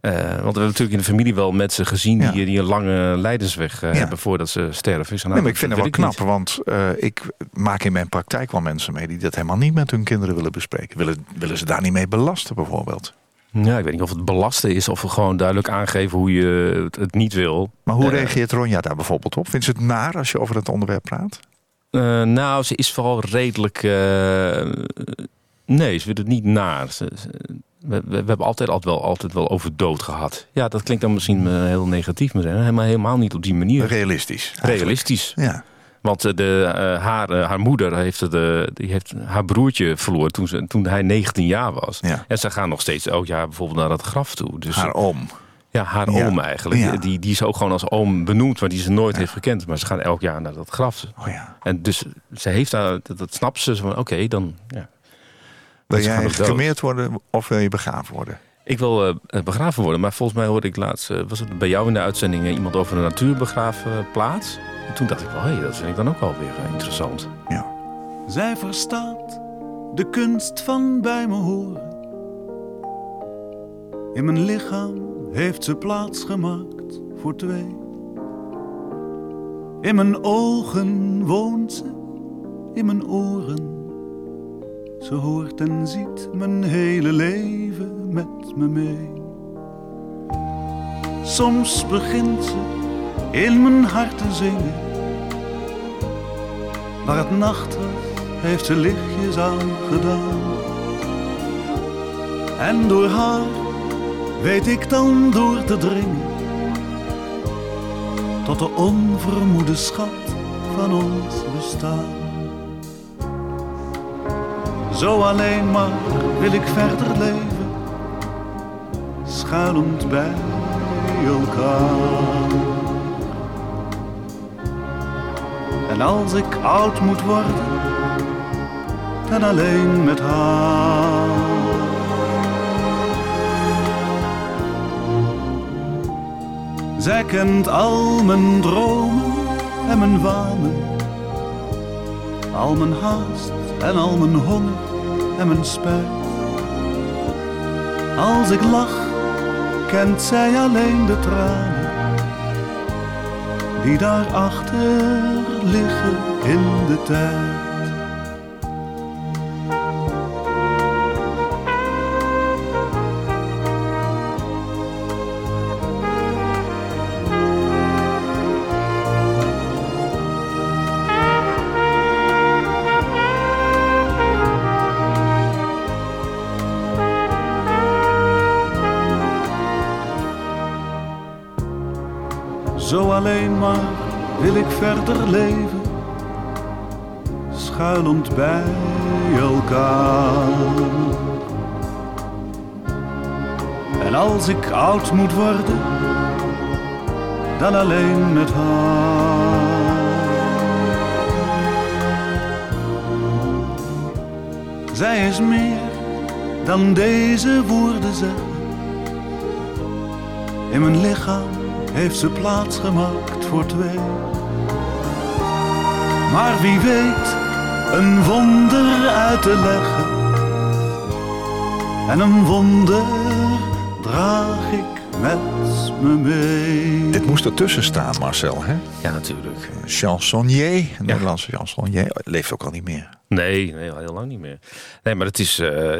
Uh, want we hebben natuurlijk in de familie wel mensen gezien ja. die, die, een lange leidensweg uh, ja. hebben voordat ze sterven. Ik nou, nee, maar ik vind het wel knap, niet. want uh, ik maak in mijn praktijk wel mensen mee die dat helemaal niet met hun kinderen willen bespreken. Willen, willen ze daar niet mee belasten bijvoorbeeld? Ja, ik weet niet of het belasten is of gewoon duidelijk aangeven hoe je het, het niet wil. Maar hoe Eh, reageert Ronja daar bijvoorbeeld op? Vindt ze het naar als je over het onderwerp praat? Eh, nou, ze is vooral redelijk. eh, nee, ze vindt het niet naar. Ze, ze- we, hebben altijd, altijd, wel, altijd wel over dood gehad. Ja, dat klinkt dan misschien eh, heel negatief, maar helemaal, niet op die manier. Realistisch. eigenlijk. Realistisch. Ja. Want eh, de, eh, haar, haar moeder heeft, eh, die heeft haar broertje verloren toen, ze, toen hij 19 jaar was. Ja. En ze gaan nog steeds elk jaar bijvoorbeeld naar het graf toe. Dus Haar oom. ja, haar Ja. oom eigenlijk. Ja. Die, die is ook gewoon als oom benoemd, maar die ze nooit heeft gekend. Maar ze gaan elk jaar naar dat graf. Oh ja. En dus ze heeft daar, dat, dat snapt ze. Van, oké, dan... Ja. Wil jij gecremeerd worden of wil je begraven worden? Ik wil eh, begraven worden, maar volgens mij hoorde ik laatst... eh, was het bij jou in de uitzending eh, iemand over een natuurbegraafplaats? En toen dacht ik wel, hé, hey, dat vind ik dan ook wel weer eh, interessant. Zij verstaat de kunst van bij me horen. In mijn lichaam heeft ze plaats gemaakt voor twee. In mijn ogen woont ze, in mijn oren. Ze hoort en ziet mijn hele leven met me mee. Soms begint ze in mijn hart te zingen. Waar het nacht heeft ze lichtjes aangedaan. En door haar weet ik dan door te dringen. Tot de onvermoede schat van ons bestaan. Zo alleen maar wil ik verder leven, schuilend bij elkaar. En als ik oud moet worden, dan alleen met haar. Zij kent al mijn dromen en mijn wanen, al mijn haast en al mijn honger en mijn spijt. Als ik lach, kent zij alleen de tranen die daarachter liggen in de tijd. Verder leven, schuilend bij elkaar. En als ik oud moet worden, dan alleen met haar. Zij is meer dan deze woorden zeggen. In mijn lichaam heeft ze plaats gemaakt voor twee. Maar wie weet een wonder uit te leggen. En een wonder draag ik met me mee. Dit moest ertussen staan, Marcel. Hè? Ja, natuurlijk. Chansonnier, een Nederlandse chansonnier. Leeft ook al niet meer. Nee, nee, al heel lang niet meer. Nee, maar het is eh,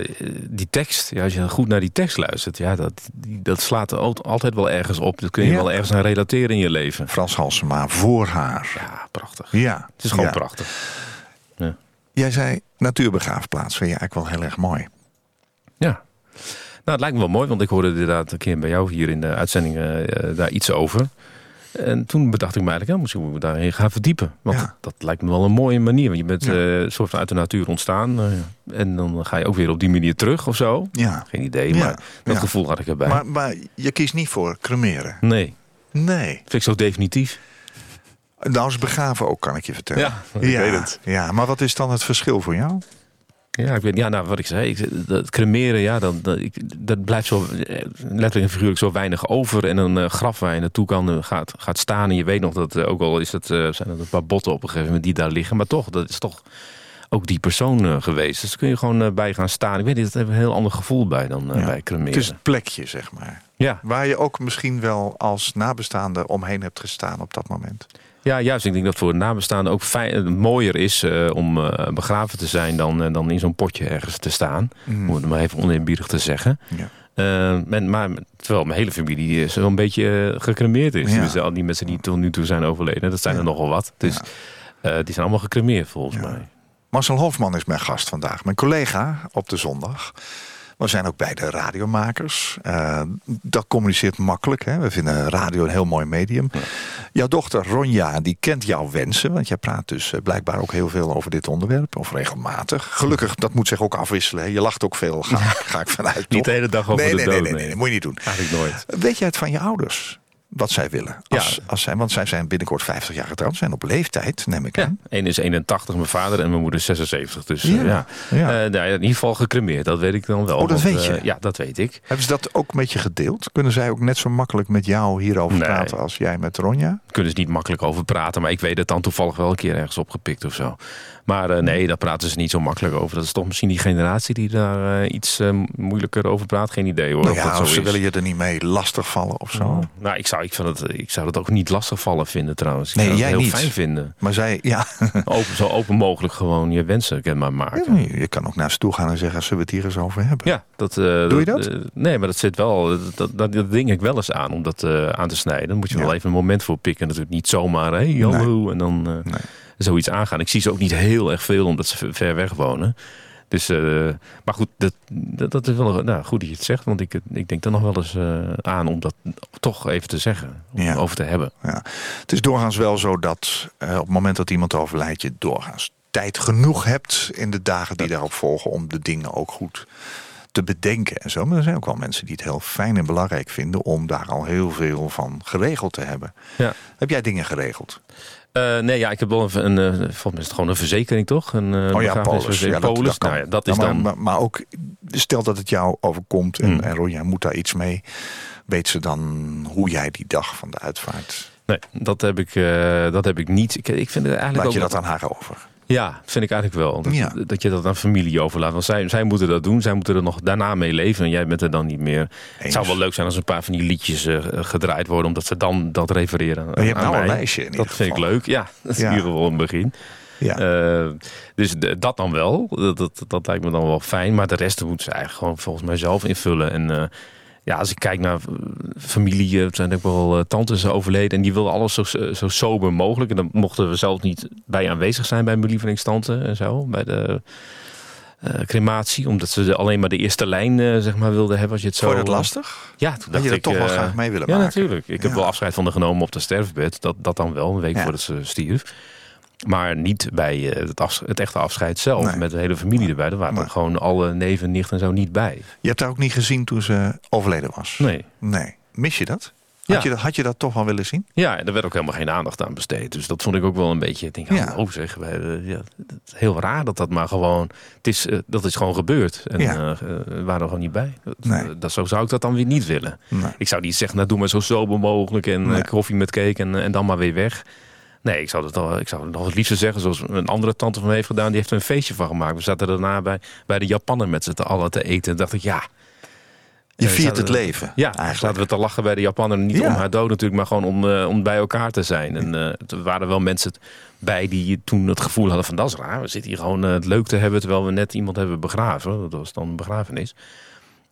die tekst. Ja, als je goed naar die tekst luistert, ja, dat, die, dat slaat al- altijd wel ergens op. Dat kun je Ja. wel ergens aan relateren in je leven. Frans Halsema voor haar. Ja, prachtig. Ja. Het is gewoon ja. prachtig. Jij zei natuurbegraafplaats. Vind je eigenlijk wel heel erg mooi. Ja. Nou, het lijkt me wel mooi, want ik hoorde inderdaad een keer bij jou hier in de uitzending eh, daar iets over. En toen bedacht ik me eigenlijk, ja, misschien moeten we daarin gaan verdiepen. Want Ja. dat, lijkt me wel een mooie manier. Want je bent Ja. een soort van uit de natuur ontstaan. eh, en dan ga je ook weer op die manier terug of zo. Ja. Geen idee, maar dat gevoel had ik erbij. Maar, maar je kiest niet voor cremeren. nee, Nee. vind ik zo definitief. Nou is begraven ook, kan ik je vertellen. Ja, ik ja, weet het. Ja, maar wat is dan het verschil voor jou? Ja, ik weet, ja, nou, wat ik zei, ik, dat cremeren, ja, dan, dat, ik, dat blijft zo eh, letterlijk en figuurlijk zo weinig over. En een eh, graf waar je naartoe kan eh, gaat, gaat staan. En je weet nog dat, ook al is dat, zijn er een paar botten op een gegeven moment die daar liggen. Maar toch, dat is toch ook die persoon geweest. Dus daar kun je gewoon bij gaan staan. Ik weet niet, dat heeft een heel ander gevoel bij dan Ja. bij cremeren. Het is het plekje, zeg maar. ja. Waar je ook misschien wel als nabestaande omheen hebt gestaan op dat moment. Ja, juist. Ik denk dat voor nabestaanden ook fijn, eh, mooier is eh, om eh, begraven te zijn dan, dan in zo'n potje ergens te staan. Mm. Om het maar even oneerbiedig te zeggen. Ja. Men, maar terwijl mijn hele familie een beetje eh, gecremeerd is. Ja. Dus al die mensen die tot nu toe zijn overleden, dat zijn er Ja. nogal wat. Dus Ja. die zijn allemaal gecremeerd volgens mij. Marcel Hofman is mijn gast vandaag. Mijn collega op de zondag. We zijn ook beide radiomakers. Eh, dat communiceert makkelijk. Hè? We vinden radio een heel mooi medium. Jouw dochter Ronja, die kent jouw wensen. Want jij praat dus eh, blijkbaar ook heel veel over dit onderwerp. Of regelmatig. Gelukkig, dat moet zich ook afwisselen. Hè? Je lacht ook veel, ga, ga ik vanuit. Niet de hele dag over nee, de nee, dood. nee, nee, nee, dat moet je niet doen. Eigenlijk nooit. Weet jij het van je ouders? Wat zij willen? Als, Ja. als zij, want zij zijn binnenkort 50 jaar getrouwd. Zijn op leeftijd, neem ik Ja, aan. één is 81, mijn vader, en mijn moeder is 76. Dus eh, Ja, ja, ja. Eh, nou, in ieder geval gecremeerd, dat weet ik dan wel. Oh, dat want, weet je? eh, ja, dat weet ik. Hebben ze dat ook met je gedeeld? Kunnen zij ook net zo makkelijk met jou hierover Nee. praten als jij met Ronja? Kunnen ze niet makkelijk over praten, maar ik weet het dan toevallig wel een keer ergens opgepikt of zo. Maar eh, nee, daar praten ze niet zo makkelijk over. Dat is toch misschien die generatie die daar eh, iets eh, moeilijker over praat. Geen idee hoor. Nou of ja, dat of zo ze is. willen je er niet mee lastigvallen of zo. Oh. Nou, ik zou, ik, zou het, ik zou het ook niet lastig vallen vinden trouwens. Ik Nee, zou het jij heel niet. fijn vinden. Maar zij, ja, Open, zo open mogelijk gewoon je wensen kenbaar maken. je kan ook naar ze toe gaan en zeggen, zullen we het hier eens over hebben? Ja, dat, Doe je dat? nee, maar dat zit wel. Dat, dat, dat ding ik wel eens aan om dat aan te snijden. Dan moet je Ja. wel even een moment voor pikken. Natuurlijk niet zomaar, hé, hey, hallo. En dan Nee. Zoiets aangaan. Ik zie ze ook niet heel erg veel, omdat ze ver weg wonen. Dus, eh, maar goed, dat, dat, dat is wel nou, goed dat je het zegt. Want ik, ik denk er nog wel eens eh, aan om dat toch even te zeggen. Om Ja. over te hebben. Ja. Het is doorgaans wel zo dat eh, op het moment dat iemand overlijdt... je doorgaans tijd genoeg hebt in de dagen die daarop volgen... om de dingen ook goed te bedenken en zo. Maar er zijn ook wel mensen die het heel fijn en belangrijk vinden... om daar al heel veel van geregeld te hebben. Ja. Heb jij dingen geregeld? Eh, nee, ja, ik heb wel een, een, eh, volgens mij is het gewoon een verzekering, toch? Een, eh, Oh ja, Polis. Ja, dat, nou ja, dat Ja, is maar, dan... maar, maar ook, stel dat het jou overkomt en, Hmm. en Ronja moet daar iets mee. Weet ze dan hoe jij die dag van de uitvaart... Nee, dat heb ik, dat heb ik niet. Ik, ik vind het eigenlijk Laat ook je dat aan haar over? Ja, vind ik eigenlijk wel. Dat, Ja. dat je dat aan familie overlaat. Want zij, zij moeten dat doen. Zij moeten er nog daarna mee leven. En jij bent er dan niet meer. Het zou wel leuk zijn als een paar van die liedjes eh, gedraaid worden. Omdat ze dan dat refereren Maar je hebt aan nou een lijstje in Dat vind ik leuk. Ja, dat is Ja. in ieder geval een begin. Ja. Eh, dus dat dan wel. Dat, dat, dat lijkt me dan wel fijn. Maar de rest moeten ze eigenlijk gewoon volgens mij zelf invullen. En eh, ja, als ik kijk naar eh, familie, eh, zijn ook wel eh, tantes overleden. En die wilden alles zo, zo sober mogelijk. En dan mochten we zelf niet bij aanwezig zijn bij mijn lievelingstante en zo. Bij de crematie. Omdat ze alleen maar de eerste lijn zeg maar, wilden hebben. Als je het zo, Vond je dat lastig? Ja, toen dacht je ik, toch wel graag mee willen ja, maken? natuurlijk. Ik heb Ja. wel afscheid van de genomen op de sterfbed. Dat, dat dan wel, een week Ja. voordat ze stierf. Maar niet bij eh, het, het echte afscheid zelf. Nee. Met de hele familie erbij. Daar waren Nee. er gewoon alle neven, nichten en zo niet bij. Je hebt haar ook niet gezien toen ze overleden was? Nee. Nee. Mis je dat? Ja. Had, je dat had je dat toch wel willen zien? Ja, er werd ook helemaal geen aandacht aan besteed. Dus dat vond ik ook wel een beetje. Ik denk, Ja. oh zeg, wij, eh, ja, het is heel raar dat dat maar gewoon. Het is, eh, dat is gewoon gebeurd. En Ja. eh, we waren er gewoon niet bij. Dat, Nee. dat, zo zou ik dat dan weer niet willen. Nee. Ik zou niet zeggen, nou doe maar zo sober mogelijk en Nee. koffie met cake en, en dan maar weer weg. Nee, ik zou, het al, ik zou het nog het liefst zeggen zoals een andere tante van me heeft gedaan. Die heeft er een feestje van gemaakt. We zaten daarna bij, bij de Japaner met z'n allen te eten. En dacht ik, ja. Je eh, viert het leven. Ja, eigenlijk. zaten we te lachen bij de Japaner. Niet Ja. om haar dood natuurlijk, maar gewoon om, eh, om bij elkaar te zijn. En eh, er waren wel mensen bij die toen het gevoel hadden van dat is raar. We zitten hier gewoon het leuk te hebben terwijl we net iemand hebben begraven. Dat was dan een begrafenis.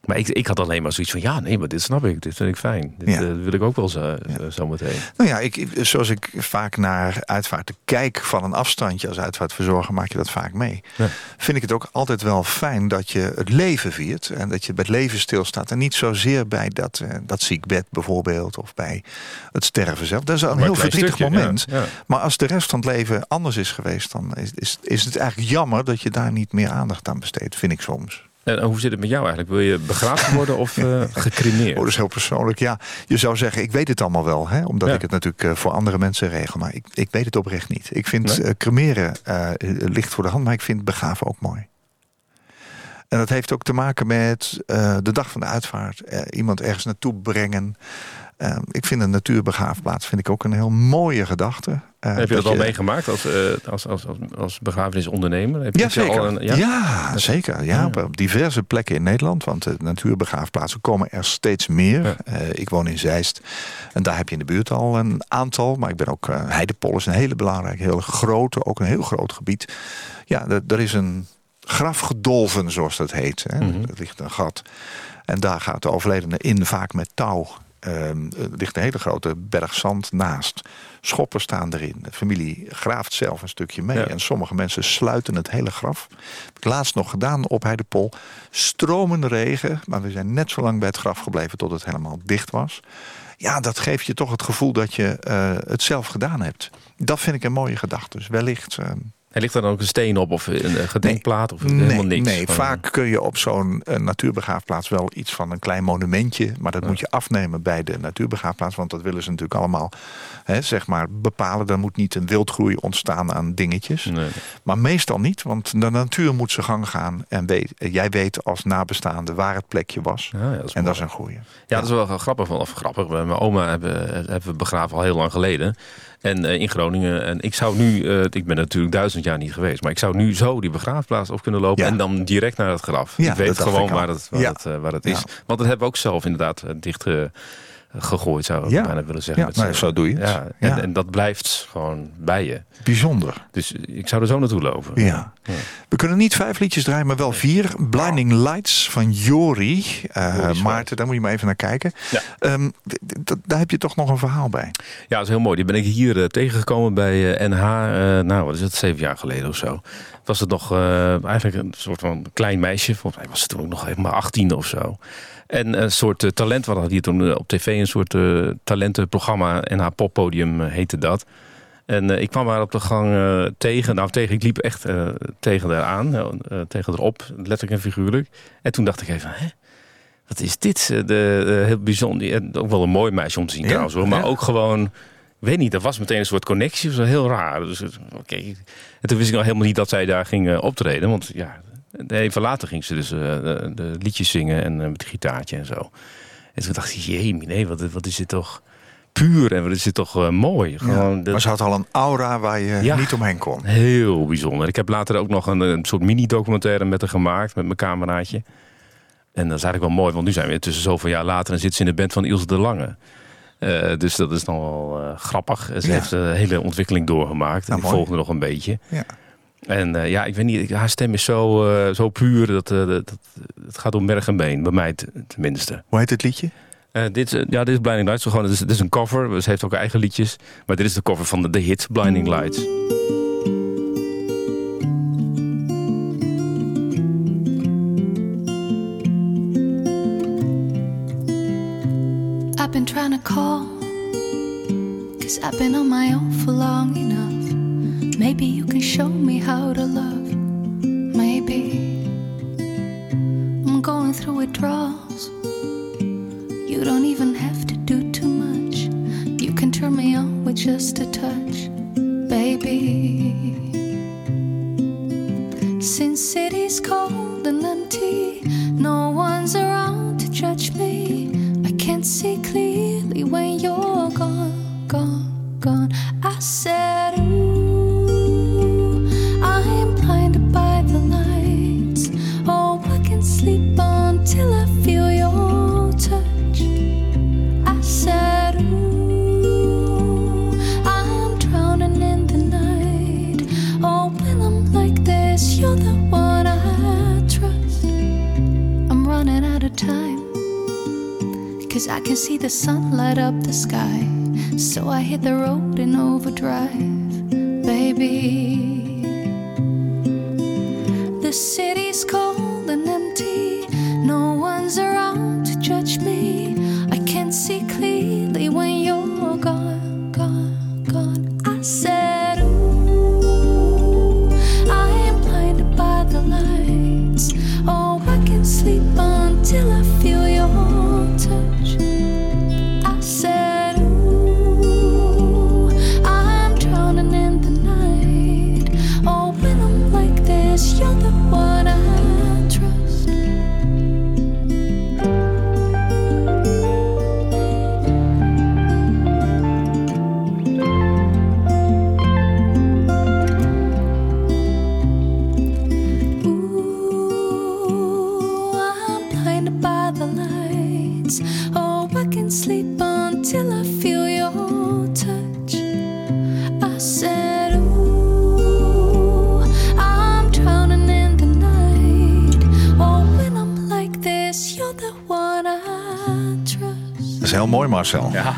Maar ik, ik had alleen maar zoiets van, ja, nee, maar dit snap ik. Dit vind ik fijn. Dit Ja. eh, wil ik ook wel zo, zo meteen. Nou ja, ik, zoals ik vaak naar uitvaarten kijk van een afstandje als uitvaartverzorger, maak je dat vaak mee. Ja. Vind ik het ook altijd wel fijn dat je het leven viert en dat je bij het leven stilstaat. En niet zozeer bij dat, eh, dat ziekbed bijvoorbeeld of bij het sterven zelf. Dat is een Maar heel een verdrietig stukje, moment. Maar als de rest van het leven anders is geweest, dan is, is, is het eigenlijk jammer dat je daar niet meer aandacht aan besteedt, vind ik soms. En hoe zit het met jou eigenlijk? Wil je begraven worden of eh gecremeerd? Oh, dat is heel persoonlijk. Ja, je zou zeggen, ik weet het allemaal wel. Hè? Omdat Ja. ik het natuurlijk eh, voor andere mensen regel. Maar ik, ik weet het oprecht niet. Ik vind Nee? eh, cremeren ligt voor de hand. Maar ik vind begraven ook mooi. En dat heeft ook te maken met de dag van de uitvaart. Iemand ergens naartoe brengen. Eh, ik vind een natuurbegraafplaats vind ik ook een heel mooie gedachte. Eh, Heb je dat al je- meegemaakt als, eh, als, als, als, als begrafenisondernemer? Heb je Ja, je al zeker. een- ja? ja? zeker. Ja. Op, diverse plekken in Nederland. Want de natuurbegraafplaatsen komen er steeds meer. Eh, ik woon in Zeist. En daar heb je in de buurt al een aantal. Maar ik ben ook... Heidepol is een hele belangrijke, heel grote, ook een heel groot gebied. Ja, er- is een grafgedolven, zoals dat heet. Hè. Mhm. Er ligt een gat. En daar gaat de overledene in, vaak met touw. Ehm, er ligt een hele grote berg zand naast. Schoppen staan erin. De familie graaft zelf een stukje mee. Ja. En sommige mensen sluiten het hele graf. Heb ik laatst nog gedaan op Heidepol. Stromende regen. Maar we zijn net zo lang bij het graf gebleven tot het helemaal dicht was. Ja, dat geeft je toch het gevoel dat je eh, het zelf gedaan hebt. Dat vind ik een mooie gedachte. Dus wellicht... ehm, Er ligt er dan ook een steen op of een gedenkplaat of Nee, helemaal niks? nee vaak kun je op zo'n eh, natuurbegraafplaats wel iets van een klein monumentje. Maar dat moet je afnemen bij de natuurbegraafplaats. Want dat willen ze natuurlijk allemaal hè, zeg maar bepalen. Er moet niet een wildgroei ontstaan aan dingetjes. Nee. Maar meestal niet, want de natuur moet zijn gang gaan. En weet, eh, jij weet als nabestaande waar het plekje was. Ja, ja, dat is en dat is een goeie. Ja, dat is wel grappig. Of grappig. Mijn oma hebben, hebben we begraven al heel lang geleden. En eh, in Groningen. En ik zou nu, eh, ik ben natuurlijk duizend jaar niet geweest. Maar ik zou nu zo die begraafplaats op kunnen lopen. Ja. En dan direct naar het graf. Ja, ik weet gewoon ik waar het, waar het, eh, waar het Ja. is. Want dat hebben we ook zelf inderdaad dicht gegooid, zou ik Ja. bijna willen zeggen. Ja, zo doe je het. Ja, en, Ja. en dat blijft gewoon bij je. Bijzonder. Dus ik zou er zo naartoe lopen. Ja. We kunnen niet vijf liedjes draaien, maar wel vier. Blinding Lights van Jori. Eh. Maarten, daar moet je maar even naar kijken. Ehm, daar heb je toch nog een verhaal bij. Ja, dat is heel mooi. Die ben ik hier eh, tegengekomen bij NH. eh, nou, wat is het? Zeven jaar geleden of zo. Was het nog eigenlijk een soort van klein meisje. Volgens mij was ze toen ook nog helemaal 18 of zo. En een soort eh, talent. We hadden hier toen eh, op tv een soort eh, talentenprogramma. NH Poppodium eh, heette dat. En ik kwam haar op de gang tegen. Nou, tegen, ik liep echt tegen haar aan. tegen erop, letterlijk en figuurlijk. En toen dacht ik even, hè? Wat is dit? De, eh, heel bijzonder. En ook wel een mooi meisje om te zien Ja, trouwens hoor. Maar ja. ook gewoon, ik weet niet, er was meteen een soort connectie. Dat was heel raar. Dus oké. En toen wist ik nog helemaal niet dat zij daar ging optreden. Want ja, even later ging ze dus eh, de, de liedjes zingen en eh, met gitaartje en zo. En toen dacht ik, jee, nee, wat, wat is dit toch puur en wat is dit toch eh, mooi. Gewoon, dat- Maar ze had al een aura waar je Ja. niet omheen kon. Heel bijzonder. Ik heb later ook nog een, een soort mini-documentaire met haar gemaakt, met mijn cameraatje. En dat is eigenlijk wel mooi, want nu zijn we intussen zoveel jaar later en zit ze in de band van Ilse de Lange. Dus dat is dan wel grappig. Ze Ja. heeft een hele ontwikkeling doorgemaakt. Nou, en ik mooi. volgde nog een beetje. Ja. En eh, ja, ik weet niet, haar stem is zo, eh, zo puur. Dat, eh, dat, dat, het gaat om merg en been, bij mij tenminste. Hoe heet het liedje? Dit, ja, dit is Blinding Lights. Gewoon, dit, is, dit is een cover. Ze heeft ook eigen liedjes. Maar dit is de cover van de, de hit Blinding Lights. City's cold and empty. No one's around to judge me. I can't see clearly when you're gone, Ja.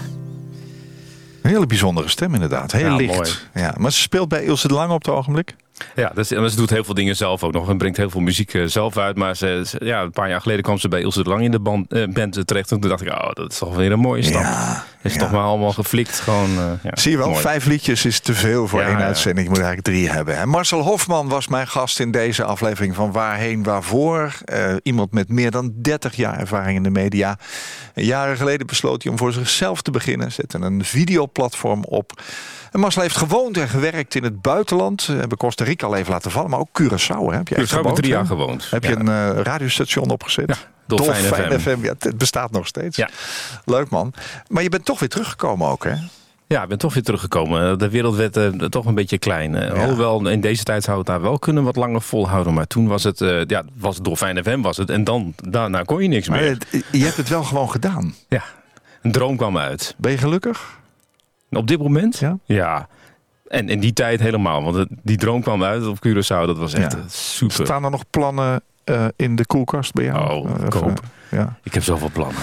Een hele bijzondere stem inderdaad. Heel Ja, licht. mooi. Ja, maar ze speelt bij Ilse de Lange op het ogenblik. Ja, dus, en ze doet heel veel dingen zelf ook nog. En brengt heel veel muziek eh, zelf uit. Maar ze, ze- ja, een paar jaar geleden kwam ze bij Ilse de Lang in de band, eh, band terecht. En toen dacht ik, oh, dat is toch weer een mooie stap. Ja, is ja. toch maar allemaal geflikt. Gewoon, eh, ja, Zie je wel, mooi. vijf liedjes is te veel voor één uitzending. Je moet eigenlijk drie hebben. En Marcel Hofman was mijn gast in deze aflevering van Waarheen Waarvoor. Eh, iemand met meer dan 30 jaar ervaring in de media. En jaren geleden besloot hij om voor zichzelf te beginnen. Zette een videoplatform op. En Marcel heeft gewoond en gewerkt in het buitenland. We hebben Costa Rica al even laten vallen, maar ook Curaçao. Hè? Heb je er gewoond, drie hè? jaar gewoond. Heb je een eh, radiostation opgezet? Ja, Dolfijn FM. Ja, het bestaat nog steeds. Ja. Leuk man. Maar je bent toch weer teruggekomen ook, hè? Ja, ik ben toch weer teruggekomen. De wereld werd eh, toch een beetje klein. Eh, Ja. Alhoewel, in deze tijd zou het daar wel kunnen wat langer volhouden. Maar toen was het, eh ja, was het Dolfijn FM was het. En dan, daarna kon je niks Maar meer. het- je hebt het wel gewoon gedaan. Ja, een droom kwam uit. Ben je gelukkig? Op dit moment? Ja. Ja. En in die tijd helemaal. Want het- die droom kwam uit op Curaçao. Dat was echt Ja. super. Staan er nog plannen eh, in de koelkast bij jou? Oh, Eh, koop. ja. Ik heb zoveel plannen.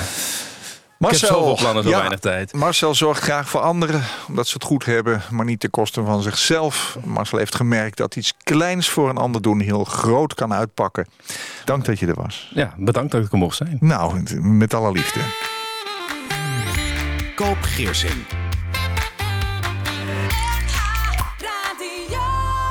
Marcel, ik heb zoveel plannen, zo ja, weinig tijd. Marcel zorgt graag voor anderen, omdat ze het goed hebben, maar niet ten koste van zichzelf. Marcel heeft gemerkt dat iets kleins voor een ander doen heel groot kan uitpakken. Dank dat je er was. Ja, bedankt dat ik er mocht zijn. Nou, met alle liefde. Koop Geersing.